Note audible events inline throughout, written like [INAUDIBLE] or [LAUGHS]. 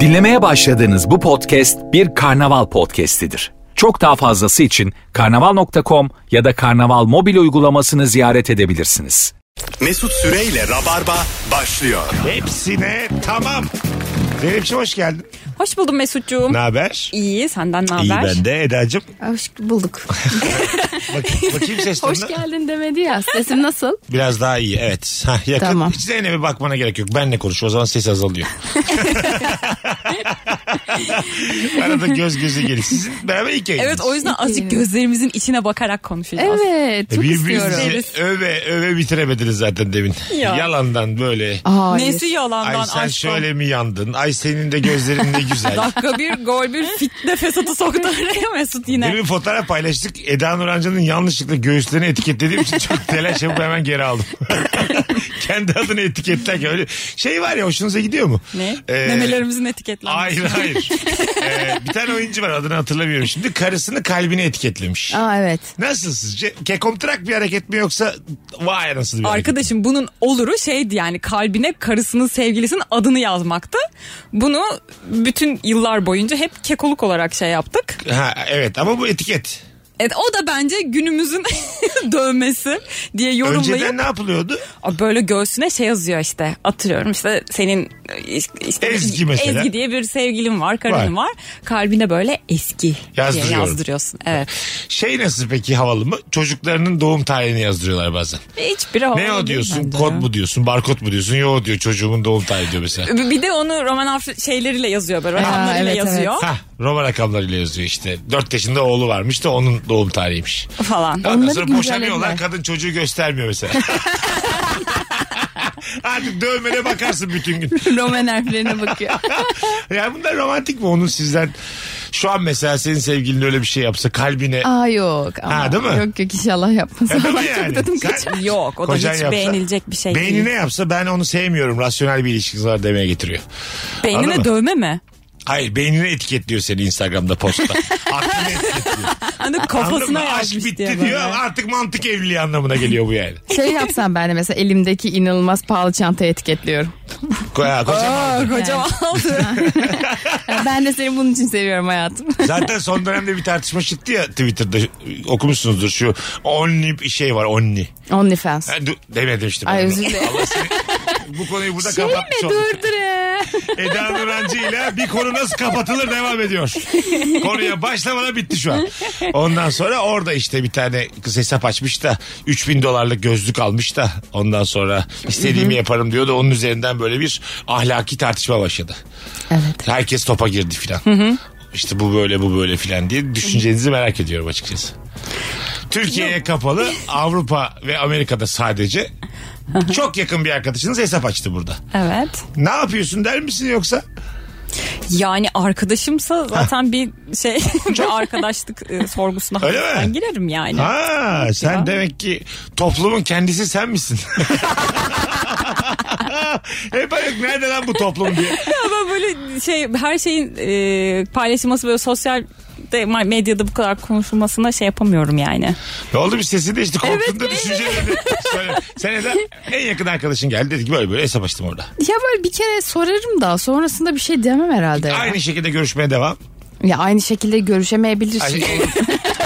Dinlemeye başladığınız bu podcast bir karnaval podcastidir. Çok daha fazlası için karnaval.com ya da karnaval mobil uygulamasını ziyaret edebilirsiniz. Mesut Süreyle Rabarba başlıyor. Hepsine tamam. Zeynep'ciğim hoş geldin. Hoş buldum Mesut'cuğum. Ne haber? İyi senden ne İyi haber? ben de Eda'cığım. Hoş bulduk. [LAUGHS] [LAUGHS] Bak, bakayım ses Hoş tonuna. geldin demedi ya. Sesim nasıl? Biraz daha iyi evet. Hah, yakın. Tamam. Hiç [LAUGHS] Zeynep'e bakmana gerek yok. Benle konuş o zaman ses azalıyor. Arada göz göze gelin. Sizin beraber ilk yayınınız. Evet o yüzden azıcık gözlerimizin içine bakarak konuşacağız. Evet. Çok istiyorum. Birbirinizi öve öve bitiremediniz zaten demin. Ya. Yalandan böyle. Hayır. Nesi yalandan Ay sen aşkım? şöyle mi yandın? Ay senin de gözlerin ne güzel. Dakika bir gol bir fitne fesatı soktu araya Mesut yine. Demin fotoğraf paylaştık. Eda Nurancı'nın yanlışlıkla göğüslerini etiketlediğim için çok [LAUGHS] telaş yapıp hemen geri aldım. [LAUGHS] Kendi adını etiketlerken öyle şey var ya hoşunuza gidiyor mu? Ne? Ee, Memelerimizin etiketlenmesi. Hayır hayır. [LAUGHS] Ee, bir tane oyuncu var adını hatırlamıyorum şimdi. Karısını kalbine etiketlemiş. Aa evet. Nasıl sizce? Kekomtrak bir hareket mi yoksa vay nasıl bir hareket? Arkadaşım bunun oluru şeydi yani kalbine karısının sevgilisinin adını yazmaktı. Bunu bütün yıllar boyunca hep kekoluk olarak şey yaptık. Ha, evet ama bu etiket. Evet, o da bence günümüzün [LAUGHS] dövmesi diye yorumlayıp Önceden ne yapılıyordu? böyle göğsüne şey yazıyor işte atıyorum işte senin işte Ezgi mesela. Ezgi diye bir sevgilin var karın Var. var. Kalbine böyle eski diye yazdırıyorsun. Evet. Şey nasıl peki havalı mı? Çocuklarının doğum tarihini yazdırıyorlar bazen. Hiçbiri havalı Ne o diyorsun? Kod mu diyorsun? Barkod mu diyorsun? Yo diyor çocuğumun doğum tarihi diyor mesela. Bir de onu roman harf şeyleriyle yazıyor böyle rakamlarıyla evet, yazıyor Hah Roma rakamlarıyla yazıyor işte. 4 yaşında oğlu varmış da onun doğum tarihiymiş. falan. Ondan Onları sonra güncellediler. boşanıyorlar kadın çocuğu göstermiyor mesela. [LAUGHS] Artık dövmene bakarsın bütün gün. [LAUGHS] Roman harflerine bakıyor. [LAUGHS] ya bunlar romantik mi onun sizden? Şu an mesela senin sevgilin öyle bir şey yapsa kalbine. Aa yok. Ama. Ha, değil mi? Yok yok inşallah yapmaz. Mi Allah yani? çok tadım Sen- kaçar. Yok o da Kocan hiç yapsa- beğenilecek bir şey Beynine değil. yapsa ben onu sevmiyorum. Rasyonel bir ilişkiniz var demeye getiriyor. Anladın Beynine mı? dövme mi? Hayır beynine etiketliyor seni Instagram'da postta. [LAUGHS] Aklını etiketliyor. Hani Anladın kafasına? Aşk yazmış bitti diye diyor böyle. artık mantık evliliği anlamına geliyor bu yani. Şey yapsam ben de mesela elimdeki inanılmaz pahalı çantayı etiketliyorum. Ko- kocaman. Aa, kocaman aldı. [LAUGHS] Ben de seni bunun için seviyorum hayatım. Zaten son dönemde bir tartışma çıktı ya Twitter'da okumuşsunuzdur şu only bir şey var only. OnlyFans. Ha, du- demedim işte. Ay özür dilerim. Allah seni bu konuyu burada Şey mi kapatmış olduk. durdur. Eda Nurancı ile bir konu nasıl kapatılır devam ediyor. Konuya başlamadan bitti şu an. Ondan sonra orada işte bir tane kız hesap açmış da 3000 dolarlık gözlük almış da ondan sonra istediğimi yaparım diyor da onun üzerinden böyle bir ahlaki tartışma başladı. Evet. Herkes topa girdi filan. İşte bu böyle bu böyle filan diye düşüncenizi merak ediyorum açıkçası. Türkiye'ye kapalı [LAUGHS] Avrupa ve Amerika'da sadece çok yakın bir arkadaşınız hesap açtı burada. evet. Ne yapıyorsun der misin yoksa? Yani arkadaşımsa zaten bir şey [LAUGHS] bir arkadaşlık e, sorgusuna Öyle mi? hafiften girerim yani. Ha sen demek ki toplumun kendisi sen misin? [LAUGHS] Hep ayık nerede lan bu toplum diye. [LAUGHS] Ama böyle şey her şeyin e, paylaşılması böyle sosyal de medyada bu kadar konuşulmasına şey yapamıyorum yani. Ne oldu bir sesi değişti korktun da düşüncelerini söyle. Sen de en yakın arkadaşın geldi dedi ki böyle böyle hesap açtım orada. Ya böyle bir kere sorarım da sonrasında bir şey demem herhalde. ya. Aynı şekilde görüşmeye devam. Ya aynı şekilde görüşemeyebilirsin. Ay, [LAUGHS]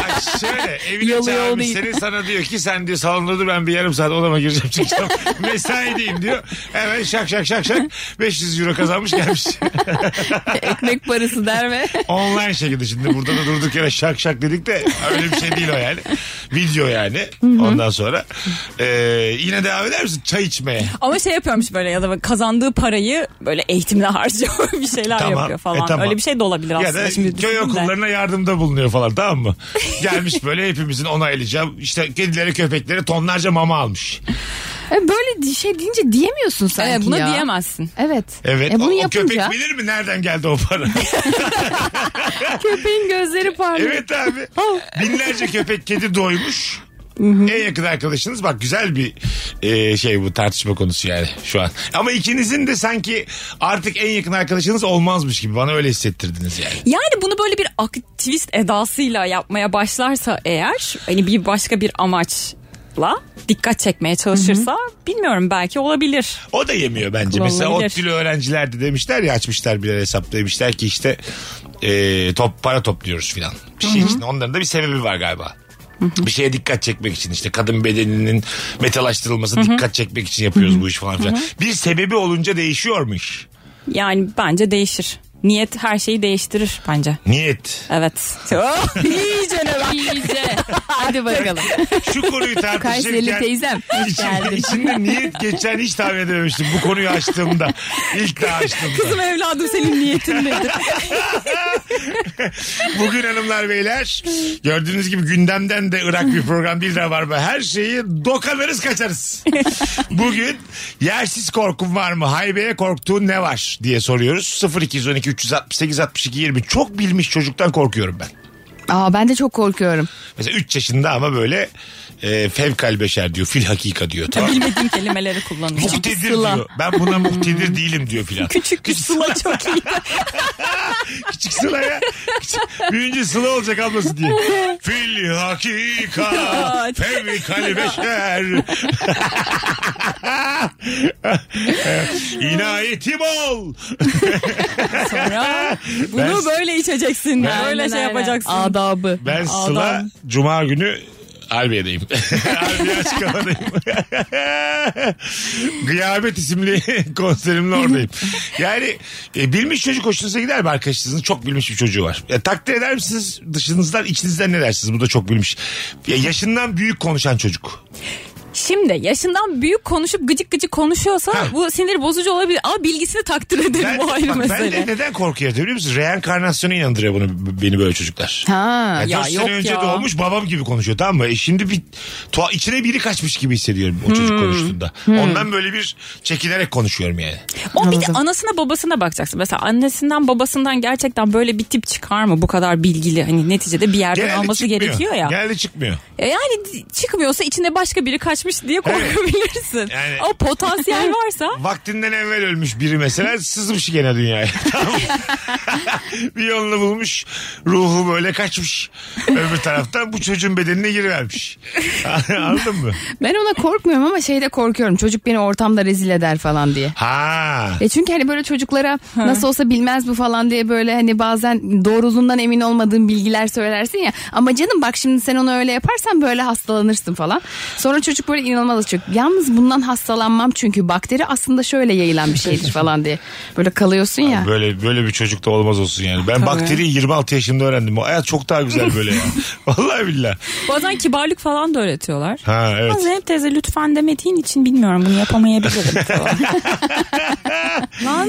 Ay şöyle evine Yolu yol çağırmış seni sana diyor ki sen diyor salonda dur ben bir yarım saat odama gireceğim çıkacağım. [LAUGHS] Mesaideyim diyor. Hemen şak şak şak şak 500 euro kazanmış gelmiş. [LAUGHS] Ekmek parası der ve Online şekilde şimdi burada da durduk yere şak şak dedik de öyle bir şey değil o yani. Video yani. Ondan sonra e, yine devam eder misin çay içmeye? Ama şey yapıyormuş böyle ya da kazandığı parayı böyle eğitimde harcıyor bir şeyler Tamam, yapıyor falan. e, tamam. Öyle bir şey de olabilir Ya aslında. da Şimdi köy okullarına yardımda bulunuyor falan tamam mı? [LAUGHS] Gelmiş böyle hepimizin onaylayacağım. İşte kedilere köpeklere tonlarca mama almış. E, böyle şey deyince diyemiyorsun sanki Evet, buna ya. diyemezsin. Evet. Evet E, o, bunu o yapınca köpek bilir mi nereden geldi o para? [LAUGHS] köpeğin gözleri parlıyor. evet abi. Binlerce köpek kedi doymuş. En yakın arkadaşınız bak güzel bir e, şey bu tartışma konusu yani şu an. Ama ikinizin de sanki artık en yakın arkadaşınız olmazmış gibi bana öyle hissettirdiniz yani. Yani bunu böyle bir aktivist edasıyla yapmaya başlarsa eğer hani bir başka bir amaç hesapla dikkat çekmeye çalışırsa bilmiyorum belki olabilir. O da yemiyor bence. Mesela. ODTÜ'lü öğrenciler de demişler ya açmışlar bir hesap demişler ki işte e, top para topluyoruz filan. Bir şey için. Onların da bir sebebi var galiba. Bir şeye dikkat çekmek için işte kadın bedeninin metalaştırılması dikkat çekmek için yapıyoruz bu iş falan filan. Bir sebebi olunca değişiyormuş. Yani bence değişir. Niyet her şeyi değiştirir bence. Niyet. Evet. [LAUGHS] Oh, iyice ne bak. İyice. Hadi bakalım. Şu konuyu Kayseri tartışırken teyzem. Hoş içinde, geldin. içinde niyet geçen hiç tahmin edememiştim bu konuyu açtığımda. İlk daha açtığımda. Kızım evladım senin niyetin nedir? [LAUGHS] Bugün hanımlar beyler gördüğünüz gibi gündemden de Irak bir program değil Rabarba. Her şeyi dokanırız kaçarız. Bugün yersiz korkun var mı? Haybeye korktuğun ne var diye soruyoruz. 0212 368 62 20 çok bilmiş çocuktan korkuyorum ben. Aa ben de çok korkuyorum. Mesela 3 yaşında ama böyle e, fevkal beşer diyor. Fil hakika diyor. Tamam. Bilmediğim kelimeleri kullanacağım. Muhtedir Sıla. diyor. Ben buna muhtedir değilim diyor filan. Küçük bir sıla çok iyi. [LAUGHS] Küçük Sıla ya. Küçük, büyünce Sıla olacak ablası diye. Fil hakika [LAUGHS] fevkal beşer. [LAUGHS] İnayetim ol. Sonra bunu Ben- böyle içeceksin. Ben- böyle şey yapacaksın. Adabı. Ben Sıla Adam. Cuma günü Harbiye'deyim. Harbiye [LAUGHS] açık havadayım. [LAUGHS] Gıyamet isimli konserimle oradayım. Yani e, bilmiş çocuk hoşunuza gider mi arkadaşınızın? Çok bilmiş bir çocuğu var. Ya, takdir eder misiniz? Dışınızdan içinizden ne dersiniz? Bu da çok bilmiş. Ya, yaşından büyük konuşan çocuk. Şimdi yaşından büyük konuşup gıcık gıcık konuşuyorsa Ha. bu sinir bozucu olabilir. Ama bilgisini takdir ederim Ben, bu ayrı bak, ben mesele. de neden korku yaratıyor biliyor musun? Reenkarnasyona inandırıyor bunu beni böyle çocuklar. Ha. Yani Ya dört sene yok önce ya. doğmuş babam gibi konuşuyor tamam mı? E şimdi bir tuha- içine biri kaçmış gibi hissediyorum o Hmm. çocuk konuştuğunda. Ondan böyle bir çekinerek konuşuyorum yani. O bir de anasına babasına bakacaksın. Mesela annesinden babasından gerçekten böyle bir tip çıkar mı? Bu kadar bilgili. Hani neticede bir yerden Genelde alması çıkmıyor. gerekiyor ya. Genelde çıkmıyor. E Yani çıkmıyor içinde başka biri kaçmış diye korkabilirsin. Yani- Ama potansiyel [LAUGHS] varsa Vaktinden evvel ölmüş biri mesela sızmış gene dünyaya. [LAUGHS] Tamam mı? [LAUGHS] bir yolunu bulmuş. Ruhu böyle kaçmış. Öbür taraftan bu çocuğun bedenine girivermiş. Anladın mı? Ben ona korkmuyorum ama şeyde korkuyorum. Çocuk beni ortamda rezil eder falan diye. Ha. E çünkü hani böyle çocuklara nasıl olsa bilmez bu falan diye böyle hani bazen doğruluğundan emin olmadığın bilgiler söylersin ya. Ama canım bak şimdi sen onu öyle yaparsan böyle hastalanırsın falan. Sonra çocuk böyle inanılmaz açık. Yalnız bundan hastalanmam çünkü bakteri aslında şöyle yayılan bir şeydir falan diye. Böyle kalıyorsun ya. Böyle böyle bir çocuk da olmaz olsun yani. Ben bakteriyi 26 yaşında öğrendim. O hayat çok daha güzel böyle ya. [LAUGHS] Vallahi billah. bazen kibarlık falan da öğretiyorlar. Ha evet. Ama Zeynep teyze lütfen demediğin için bilmiyorum bunu yapamayabilirim [LAUGHS] falan. [LAUGHS] Lan.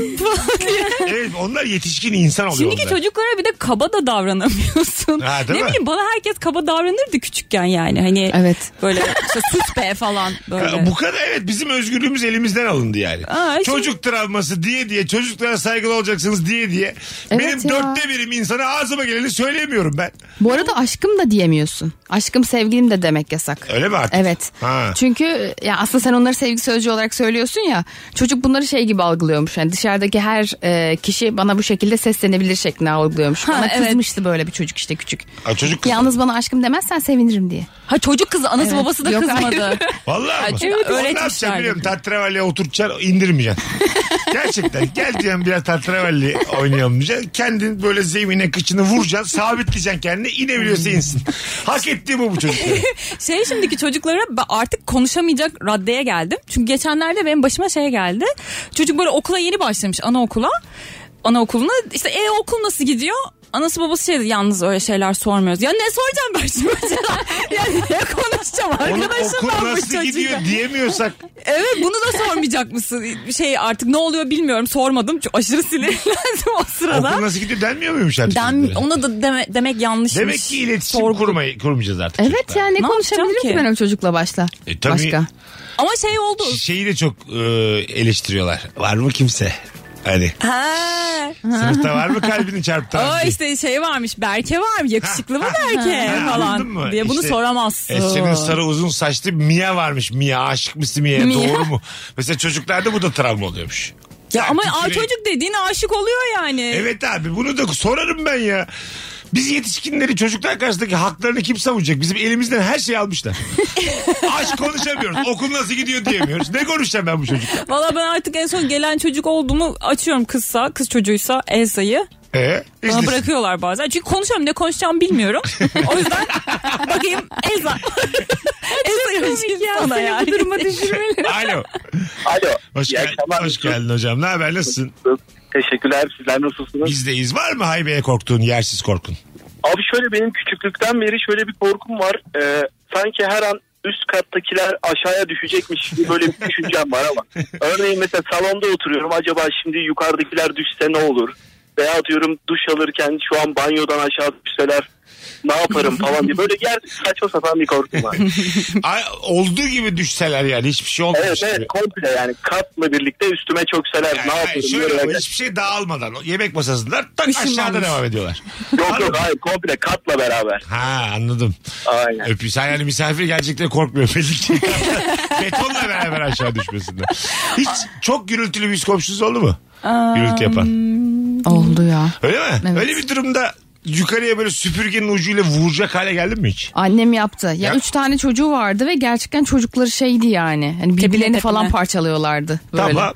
Evet onlar yetişkin insan oluyor Şimdiki onlar. çocuklara bir de kaba da davranamıyorsun. Ha, değil ne mi? bileyim bana herkes kaba davranırdı küçükken yani. Hani Evet. böyle işte sus be falan böyle. Bu kadar evet bizim özgürlüğümüz elimizden alındı yani. Aa, şimdi- Çocuk travması diye diye çocuklara saygılı olacaksınız diye diye. Evet Benim ya. dörtte birim insana ağzıma geleni söyleyemiyorum ben. Bu arada aşkım da diyemiyorsun. Aşkım sevgilim de demek yasak. Öyle mi artık? Evet. Ha. Çünkü ya aslında sen onları sevgi sözcüğü olarak söylüyorsun ya. Çocuk bunları şey gibi algılıyormuş. Yani dışarıdaki her e, kişi bana bu şekilde seslenebilir şeklinde algılıyormuş. Ha, bana evet. kızmıştı böyle bir çocuk işte küçük. Ha, çocuk kız. Yalnız bana aşkım demezsen sevinirim diye. Ha çocuk kızı anası Evet. babası da Yok, kızmadı. Vallahi mi? çünkü Onu ne öğretmişler yapacaksın biliyorum. gibi. Tatravalliye oturtacaksın indirmeyeceksin. [LAUGHS] Gerçekten gel diyeceğim biraz tatravalli oynayalım diyeceksin. Kendin böyle zemine kıçını vuracaksın. Sabitleyeceksin kendini. inebiliyorsa insin. Hak ettiği bu bu çocukların. [LAUGHS] Şey şimdiki çocuklara ben artık konuşamayacak raddeye geldim. Çünkü geçenlerde benim başıma şey geldi. Çocuk böyle okula yeni başlamış anaokula. Anaokuluna işte e okul nasıl gidiyor? Anası babası şey dedi yalnız öyle şeyler sormuyoruz. Ya ne soracağım ben şimdi mesela? [LAUGHS] ya ne konuşacağım arkadaşım ben bu nasıl çocuğa. gidiyor diyemiyorsak. Evet bunu da sormayacak mısın? Şey artık ne oluyor bilmiyorum sormadım. Çok aşırı sinirlendim o sırada. Okul nasıl gidiyor denmiyor muymuş artık? Den, çocuklara? ona da deme- demek yanlışmış. Demek ki iletişim Sorgu- kurmayı, kurmayacağız artık. Evet çocuklarla. yani ne, Ne konuşabilirim yapacağım ki ki? ben o çocukla başla. E, tabii. Başka. Ama şey oldu. Şeyi de çok e, eleştiriyorlar. Var mı kimse? Hani Ha. sınıfta var mı kalbini çarptıran? Aa diye. işte şey varmış Berke var mı yakışıklı mı Berke Ha, falan mı? diye bunu İşte, soramazsın. E, senin sarı uzun saçlı Mia varmış. Mia aşık mısın Mia'ya Mia. doğru mu? Mesela çocuklarda bu da travma oluyormuş. Ya ama Sanki aa, sürekli- çocuk dediğin aşık oluyor yani. Evet abi bunu da sorarım ben ya. Biz yetişkinleri çocuklar karşısındaki haklarını kim savunacak? Bizim elimizden her şeyi almışlar. [LAUGHS] Aşk konuşamıyoruz. Okul nasıl gidiyor diyemiyoruz. Ne konuşacağım ben bu çocukla? Valla ben artık en son gelen çocuk olduğumu açıyorum kızsa, kız çocuğuysa Elsa'yı. Ee, Bana izlesin. bırakıyorlar bazen. Çünkü konuşuyorum ne konuşacağımı bilmiyorum. o yüzden [LAUGHS] bakayım Elsa. Elsa'yı açayım sana yani. Bu duruma düşürmeli. Alo. Alo. Hoş, gel- hoş geldin hocam. Ne haber? Nasılsın? Teşekkürler. Sizler nasılsınız? Bizdeyiz. Var mı haybeye korktuğun, yersiz korkun? Abi şöyle benim küçüklükten beri şöyle bir korkum var. Ee, sanki her an üst kattakiler aşağıya düşecekmiş gibi böyle bir düşüncem var ama. [LAUGHS] Örneğin mesela salonda oturuyorum. Acaba şimdi yukarıdakiler düşse ne olur? Veya diyorum duş alırken şu an banyodan aşağı düşseler ne yaparım falan diye. Böyle ger saçma sapan bir korkum var. [LAUGHS] Ay, olduğu gibi düşseler yani hiçbir şey olmamış evet gibi. evet komple yani katla birlikte üstüme çökseler Yani, ne hayır, yaparım? şöyle Böyle- ama hiçbir şey dağılmadan o yemek masasındalar tak aşağıda Işınlanmış. devam ediyorlar. Yok yok hayır komple katla beraber. Ha anladım. Aynen. Öpü sen yani misafir gelecekleri korkmuyor belli ki. [LAUGHS] Betonla beraber aşağı düşmesinden. Hiç çok gürültülü bir komşunuz oldu mu? Gürültü yapan. Oldu ya. Öyle mi? Evet. Öyle bir durumda yukarıya böyle süpürgenin ucuyla vuracak hale geldin mi hiç? Annem yaptı. Ya, Ya- üç tane çocuğu vardı ve gerçekten çocukları şeydi yani. Hani birbirlerini tepine. falan parçalıyorlardı. Böyle. Tamam.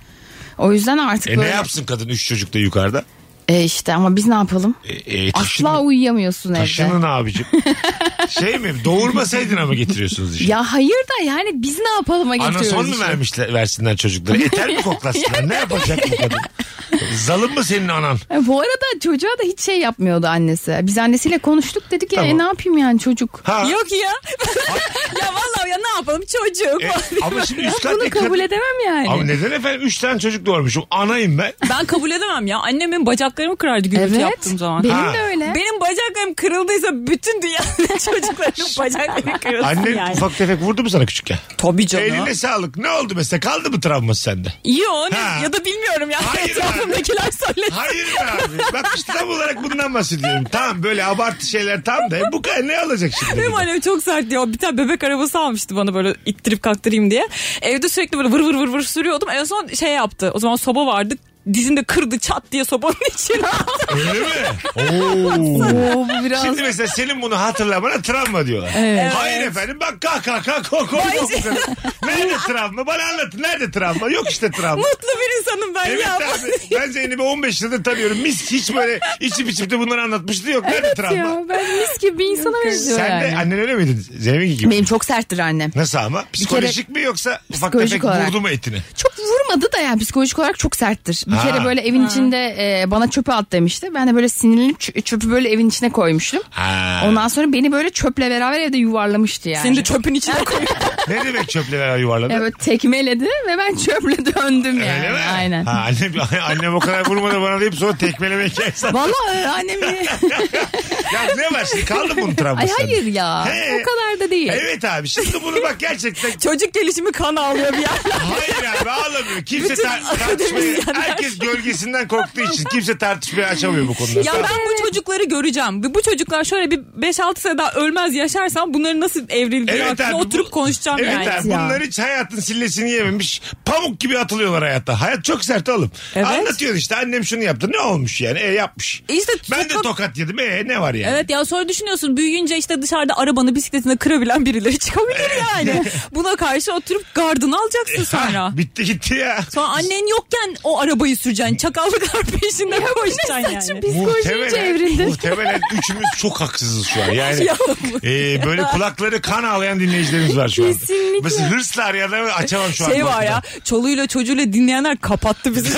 O yüzden artık E ne böyle. yapsın kadın üç çocuk da yukarıda? E işte ama biz ne yapalım? E, e, taşını- Asla uyuyamıyorsun evde. Taşının abicim. [LAUGHS] şey mi? Doğurmasaydın ama getiriyorsunuz işte. Ya hayır da yani biz ne yapalım getiriyoruz Anason mu işte. vermişler, versinler çocuklara? Eter mi koklasınlar? ne yapacak bu kadın? Zalim mı senin anan? E, Bu arada çocuğa da hiç şey yapmıyordu annesi. Biz annesiyle konuştuk dedik ya Tamam. e, ne yapayım yani çocuk. Ha. Yok ya. [LAUGHS] ya vallahi ya ne yapalım çocuk. E, ama şimdi üst [LAUGHS] Bunu kabul edemem yani. Ama neden efendim? Üç tane çocuk doğurmuşum. Anayım ben. Ben kabul edemem ya. Annemin bacaklarımı kırardı gürültü evet. yaptığım zaman. Benim Ha. de öyle. Benim bacaklarım kırıldıysa bütün dünyanın [LAUGHS] çocuklarının bacakları kırılsın Annen yani. ufak tefek vurdu mu sana küçükken? Tabii canım. Eline sağlık. Ne oldu mesela? Kaldı mı travması sende? Yo ne, Ha. ya da bilmiyorum ya. Hayır Etrafımdakiler söyledi. Hayır be abi. Bak işte tam olarak bundan bahsediyorum. Tamam böyle abartı şeyler tam da. Bu kadar ne olacak şimdi? Benim annem çok sert ya. Bir tane bebek arabası almıştı bana böyle ittirip kaktırayım diye. Evde sürekli böyle vır vır vır vır sürüyordum. En son şey yaptı. O zaman soba vardı. Dizinde kırdı çat diye sobanın [LAUGHS] içine. Öyle mi? Oo. Oo, bu biraz Şimdi mesela senin bunu hatırlamana travma diyorlar. Hayır efendim bak kah kah kah kok kok kok. Nerede travma? Bana anlatın. Nerede travma? Yok işte travma. Mutlu bir insanım ben Evet ya. abi. Ben Zeynep'i 15 yıldır tanıyorum. Mis hiç böyle içip içip de bunları anlatmıştı yok. Nerede travma? ya ben mis gibi bir insana benziyor Sen yani. de annen öyle miydin? Zeynep gibi. Benim çok serttir annem. Nasıl ama? Psikolojik mi yoksa ufak Psikolojik tefek olarak. vurdu mu etini? Çok vurmadı da yani psikolojik olarak çok serttir. Bir Ha. kere böyle evin içinde e, bana çöpü at demişti. Ben de böyle sinirlenip çö- çöpü böyle evin içine koymuştum. Ha. Ondan sonra beni böyle çöple beraber evde yuvarlamıştı yani. Seni de çöpün içine [LAUGHS] koyuyor. Ne demek çöple beraber yuvarladı? Evet tekmeledi ve ben çöple döndüm yani. Öyle mi? Aynen. Ha, annem, annem o kadar vurmadı bana deyip sonra tekmeleme hikayesi. Vallahi e, annemi... [LAUGHS] ya ne var şimdi kaldı mı bunun travması? Ay hayır ya. He. O kadar da değil. Evet abi şimdi bunu bak gerçekten Çocuk gelişimi kan ağlıyor bir yer. Hayır abi ağlamıyor. Kimse Bütün tar- tartışmayı akademisyenler- herkes gölgesinden korktuğu için kimse tartışmayı açamıyor bu konuda. Ya ben bu çocukları göreceğim. Bu çocuklar şöyle bir 5-6 sene daha ölmez yaşarsam bunların nasıl evrildiği Evet hakkında abi, oturup bu- konuşacağım evet yani. abi Ya. bunlar hiç hayatın sillesini yememiş. Pamuk gibi atılıyorlar hayatta. Hayat çok sert oğlum. Evet. Anlatıyorsun işte annem şunu yaptı. Ne olmuş yani? E yapmış. İşte Ben de sokak- tokat yedim. E ne var yani? Evet ya sonra düşünüyorsun büyüyünce işte dışarıda arabanı bisikletini kırabilen birileri çıkabilir yani. [LAUGHS] Buna karşı oturup gardını alacaksın sonra. Ha, bitti gitti ya. Sonra annen yokken o arabayı süreceksin. Çakallıklar peşinde koşacaksın yani. Psikoloji iyice evrildi. muhtemelen üçümüz çok haksızız şu an. [LAUGHS] Yani Ya. e, böyle kulakları kan ağlayan dinleyicilerimiz var şu an. Kesinlikle. Mesela hırsla arayan da açamam şu an. Şey var ya çoluğuyla çocuğuyla dinleyenler kapattı bizi. [LAUGHS] [LAUGHS]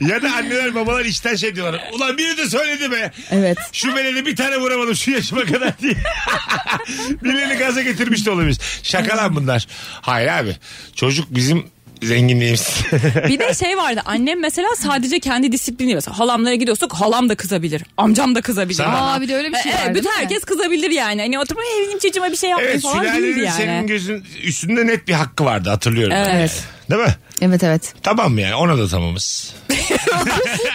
ya da anneler babalar işten şey diyorlar. Ulan biri de söyledi be. Evet. Şu beleni bir tane vuramadım şu yaşıma kadar diye. Birilerini gaza getirmiş de olabiliriz. Şaka lan bunlar. Hayır abi. Çocuk bizim zenginliğimiz. [LAUGHS] bir de [LAUGHS] şey vardı annem mesela sadece kendi disiplini mesela halamlara gidiyorsak halam da kızabilir. Amcam da kızabilir. Sana-. Aa bir de öyle bir şey E, var bütün değil mi? herkes kızabilir yani. Hani oturup "Hey, benim çocuğuma bir şey yapmayın evet falan değil sülalenin yani. senin gözün üstünde net bir hakkı vardı hatırlıyorum. Evet. Değil mi? Evet evet. Tamam yani ona da tamamız.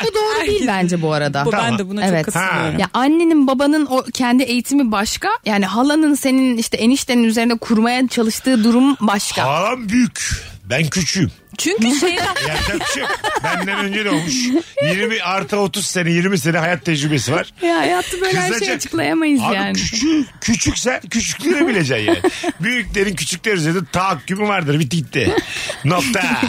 Bu doğru değil bence bu arada. Bu, Tamam. Ben de buna Evet. çok katılıyorum. Ya annenin babanın o kendi eğitimi başka. Yani halanın senin işte eniştenin üzerinde kurmaya çalıştığı durum başka. Halam büyük. Ben küçüğüm. Çünkü şeyden Yapacak bir şey [LAUGHS] yok. Benden önce de olmuş. 20 artı 30 sene 20 sene hayat tecrübesi var. Ya hayatta böyle her şeyi Kızacak. açıklayamayız Abi yani. küçük, küçüksen küçüklüğünü bileceksin yani. [LAUGHS] Büyüklerin küçükler üzerinde tahakkümü vardır. Bitti gitti. Nokta.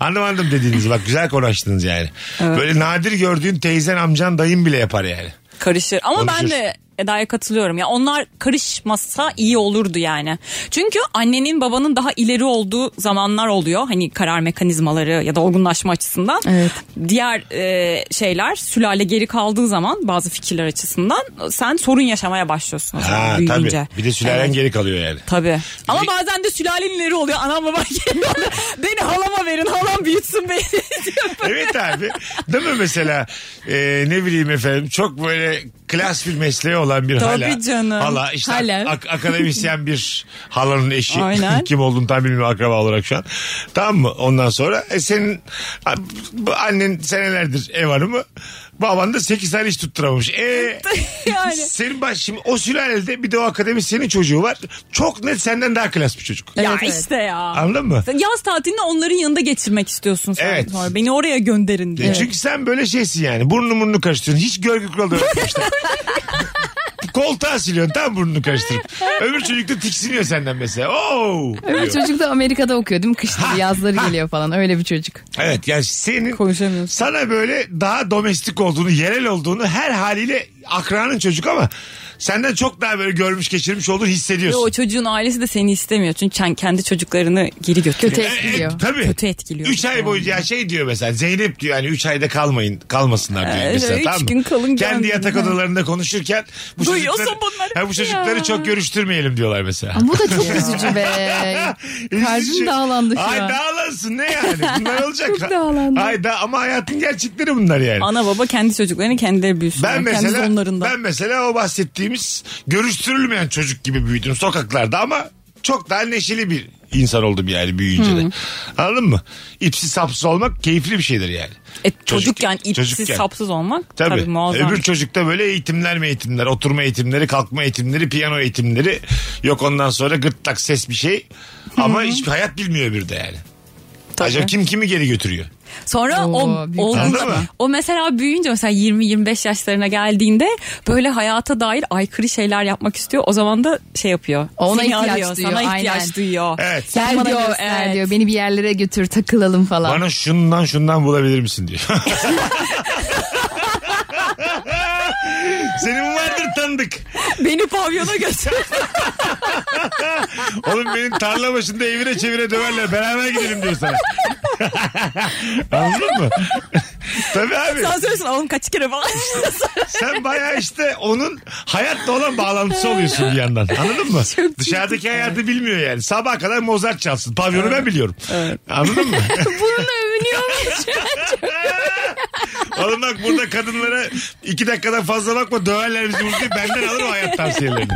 Anlamadım dediğinizi. Bak güzel konuştunuz yani. Böyle nadir gördüğün teyzen, amcan, dayın bile yapar yani. karışır. Ama Konuşur. ben de Eda'ya katılıyorum. Ya onlar karışmasa iyi olurdu yani. Çünkü annenin babanın daha ileri olduğu zamanlar oluyor. Hani karar mekanizmaları ya da olgunlaşma açısından. Evet. Diğer e, şeyler sülale geri kaldığı zaman bazı fikirler açısından sen sorun yaşamaya başlıyorsun Ha büyüyünce. tabii. Bir de sülalen Evet. geri kalıyor yani. Tabii. Ama Bir- bazen de sülalenin ileri oluyor. Anam babam geliyor. [LAUGHS] Beni halama verin. Halam büyütsün beni. [LAUGHS] Evet abi. Değil mi mesela e, ne bileyim efendim çok böyle klas bir mesleği olan bir Tabii hala. canım. Hala işte Hala. ak- akademisyen bir halanın eşi. Aynen. [LAUGHS] Kim olduğunu tam bilmiyorum akraba olarak şu an. Tamam mı? Ondan sonra e, senin bu annen senelerdir ev hanımı. Baban da 8 tane iş tutturamamış. E, [LAUGHS] Yani. Senin baş şimdi o sülalede bir de o akademisyenin çocuğu var. Çok net senden daha klas bir çocuk. ya Evet, evet. işte ya. Anladın mı? Yaz tatilini onların yanında geçirmek istiyorsun sen. Evet. Sonra. Beni oraya gönderin diye. E Çünkü sen böyle şeysin yani. Burnu burnunu karıştırıyorsun. Hiç görgü kuralı yok işte. [LAUGHS] Koltuğa siliyorsun tam burnunu karıştırıp. [LAUGHS] Öbür çocuk da tiksiniyor senden mesela. Oo! Öbür diyor. çocuk da Amerika'da okuyor değil mi? Kışları yazları geliyor falan öyle bir çocuk. Evet yani senin Konuşamıyorsun. sana böyle daha domestik olduğunu, yerel olduğunu her haliyle akranın çocuk ama senden çok daha böyle görmüş geçirmiş olduğunu Ve hissediyorsun. o çocuğun ailesi de seni istemiyor. Çünkü kendi çocuklarını geri götürüyor. Kötü E, etkiliyor. e, tabii. Kötü etkiliyor. 3 ay boyunca ya şey diyor mesela Zeynep diyor hani 3 ayda kalmayın kalmasınlar diyor Ee, mesela üç tamam mı? gün kalın Kendi yatak odalarında konuşurken bu Duyuyorsun çocukları, bunları. Ha, bu çocukları Ya. çok görüştürmeyelim diyorlar mesela. Ama bu da çok [LAUGHS] üzücü be. [LAUGHS] Kalbim dağlandı şu Ay an. dağlansın ne yani? [LAUGHS] Bunlar olacak. Çok dağlandı. Ay da, ama hayatın gerçekleri bunlar yani. Ana baba kendi çocuklarını kendileri büyüsünler. Ben mesela ben mesela o bahsettiğimiz görüştürülmeyen çocuk gibi büyüdüm sokaklarda ama çok daha neşeli bir insan oldum yani büyüyünce de. Anladın mı? İpsiz sapsız olmak keyifli bir şeydir yani. E, Çocuk- çocukken ipsiz çocukken. sapsız olmak Tabii. tabii, muazzam. Öbür çocukta böyle eğitimler mi eğitimler, oturma eğitimleri, kalkma eğitimleri, piyano eğitimleri. Yok ondan sonra gırtlak ses bir şey. Ama hiçbir hayat bilmiyor bir de yani. Tabii. Acaba kim kimi geri götürüyor? Sonra Oo, o büyük Anladın mı? o mesela büyüyünce mesela 20-25 yaşlarına geldiğinde böyle hayata dair aykırı şeyler yapmak istiyor. O zaman da şey yapıyor. Ona seni ihtiyaç arıyor, duyuyor, Sana ihtiyaç aynen. duyuyor. Evet. Gel Bana diyor, göster evet. diyor. Beni bir yerlere götür takılalım falan. Bana şundan şundan bulabilir misin diyor. [LAUGHS] Senin vardır tanıdık. Beni pavyona götür. [LAUGHS] Oğlum benim tarla başında evine çevire döverler. Beraber gidelim diyor sana. [LAUGHS] Anladın mı? [LAUGHS] Tabii abi. Sen söylüyorsun oğlum kaç kere falan. Sen bayağı işte onun hayatla olan bağlantısı oluyorsun bir yandan. Anladın mı? Dışarıdaki hayatı bilmiyor yani. Sabah kadar Mozart çalsın. Pavyonu ben biliyorum. Anladın mı? Bununla övünüyormuş. Oğlum bak burada kadınlara iki dakikadan fazla bakma döverler bizi burada. Benden alır o hayat tavsiyelerini.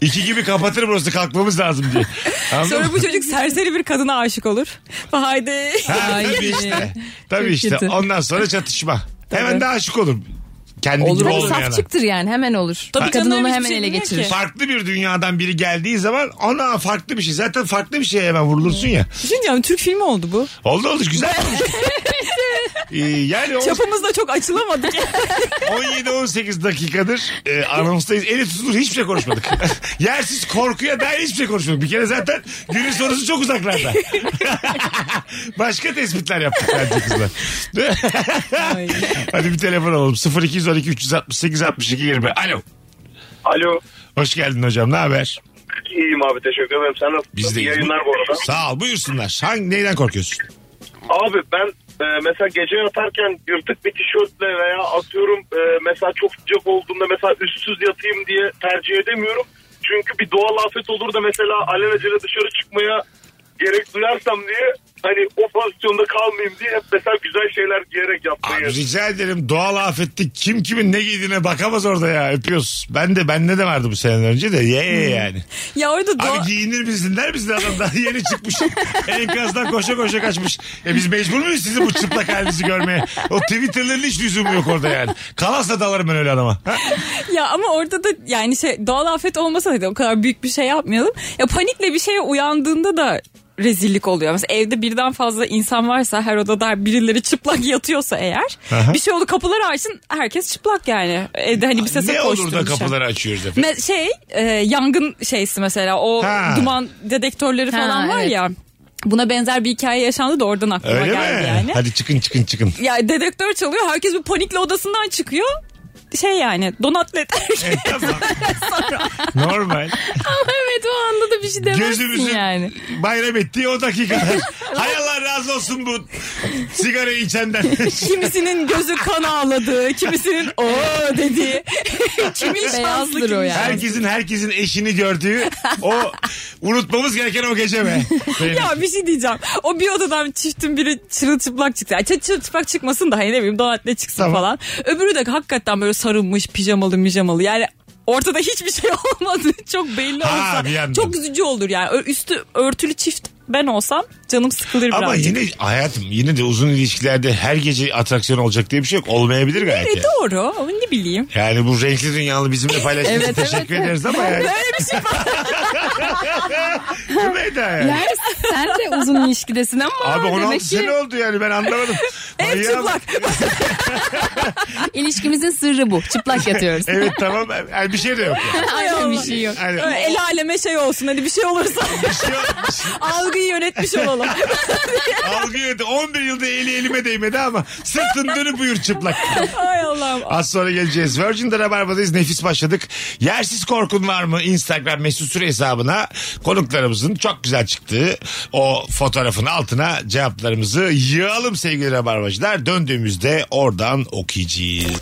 İki gibi kapatır burası kalkmamız lazım diye. Anladın Sonra mı? bu çocuk serseri bir kadına aşık olur. Haydi. Ha, tabii işte. Tabii işte. kötü. Ondan sonra çatışma. Hemen de aşık olur. Kendi gibi Tabii olmayana. safçıktır yani hemen olur. Tabii Kadın canım, onu hiçbir hemen şey ele bilmiyor geçirir. ki. Farklı bir dünyadan biri geldiği zaman ona farklı bir şey. Zaten farklı bir şeye hemen vurulursun ya. Düşünce Türk filmi oldu bu. Oldu oldu güzel [LAUGHS] [LAUGHS] olmuş. Ee, yani o Çapımız da çok açılamadık. [LAUGHS] 17-18 dakikadır e, anonstayız. Eli tutulur hiçbir şey konuşmadık. Yersiz korkuya dair hiçbir şey konuşmadık. Bir kere zaten günün sorusu çok uzaklarda. Başka tespitler yaptık bence kızlar. Hadi bir telefon alalım. 0212 368 62 20. Alo. Alo. Hoş geldin hocam. Ne haber? İyiyim abi teşekkür ederim. Sen nasılsın? Biz de İyi yayınlar bu arada. Sağ ol. Buyursunlar. Hangi, neyden korkuyorsun? Abi ben e, mesela gece yatarken yırtık bir tişörtle veya atıyorum e, mesela çok sıcak olduğunda mesela üstsüz yatayım diye tercih edemiyorum. Çünkü bir doğal afet olur da mesela alelacele dışarı çıkmaya gerek duyarsam diye hani o pozisyonda kalmayayım diye hep mesela güzel şeyler giyerek yapmayı. Abi rica ederim doğal afette kim kimin ne giydiğine bakamaz orada ya öpüyoruz. Ben de bende de vardı bu seneden önce de ye ye yani. ya orada doğa... Abi giyinir misin der misin adam daha yeni çıkmış. [LAUGHS] Enkazdan koşa koşa kaçmış. E biz mecbur muyuz sizin bu çıplak halinizi görmeye? O Twitter'ların hiç lüzumu yok orada yani. Kalasla dalarım ben öyle adama. [LAUGHS] Ya ama orada da yani şey doğal afet olmasa da o kadar büyük bir şey yapmayalım. Ya panikle bir şeye uyandığında da rezillik oluyor. Mesela evde birden fazla insan varsa her odada birileri çıplak [LAUGHS] yatıyorsa eğer Aha. bir şey oldu kapıları açsın herkes çıplak yani. Evde hani bir sese ne olur da kapıları açıyoruz efendim? Me- şey e, yangın şeysi mesela o Ha. duman dedektörleri Ha, falan var evet. ya. Buna benzer bir hikaye yaşandı da oradan aklıma Öyle geldi mi? yani. Hadi çıkın çıkın çıkın. Ya dedektör çalıyor herkes bir panikle odasından çıkıyor. Şey yani donat led E, tamam. [LAUGHS] Normal. [LAUGHS] Anda da bir şey demezsin Gözümüzün yani. bayram ettiği o dakikalar. [LAUGHS] Hay Allah razı olsun bu sigara içenden. [LAUGHS] kimisinin gözü kan ağladığı, kimisinin o dediği, kimin şanslı o yani. herkesin herkesin eşini gördüğü o unutmamız gereken o gece be. [LAUGHS] Ya bir şey diyeceğim. O bir odadan çiftin biri çırılçıplak çıktı. Yani çı- çırılçıplak çıkmasın da hani ne bileyim donatle çıksın Tamam. falan. Öbürü de hakikaten böyle sarılmış pijamalı mijamalı. Yani ortada hiçbir şey [LAUGHS] olmadı. Çok belli Ha, olsa. bir yandan. Çok üzücü olur yani. Üstü örtülü çift ben olsam canım sıkılır Ama birazcık. yine hayatım yine de uzun ilişkilerde her gece atraksiyon olacak diye bir şey yok. Olmayabilir gayet. E yani. doğru. Ama ne bileyim. Yani bu renkli dünyalı bizimle paylaştığınız için Evet, teşekkür ederiz ama yani. Böyle bir şey [LAUGHS] Eda yani? Yani sen de uzun ilişkidesin ama Abi 16 demek ki sene oldu yani ben anlamadım. [LAUGHS] Ev Manyağım. çıplak. [LAUGHS] ilişkimizin sırrı bu. Çıplak yatıyoruz. Evet tamam yani bir şey de yok yani. Aynen bir şey yok. Öyle El aleme şey olsun hadi bir şey olursa bir şey yok. Algıyı yönetmiş olalım. [LAUGHS] Algı yedi. 11 yılda eli elime değmedi ama sırtın dönüp buyur çıplak. Ay Allah'ım. Az sonra geleceğiz. Virgin'de Rabarba'dayız. Nefis başladık. Yersiz korkun var mı? Instagram mesut süre hesabına konuklarımızın çok güzel çıktığı o fotoğrafın altına cevaplarımızı yığalım sevgili Rabarbacılar. Döndüğümüzde oradan okuyacağız.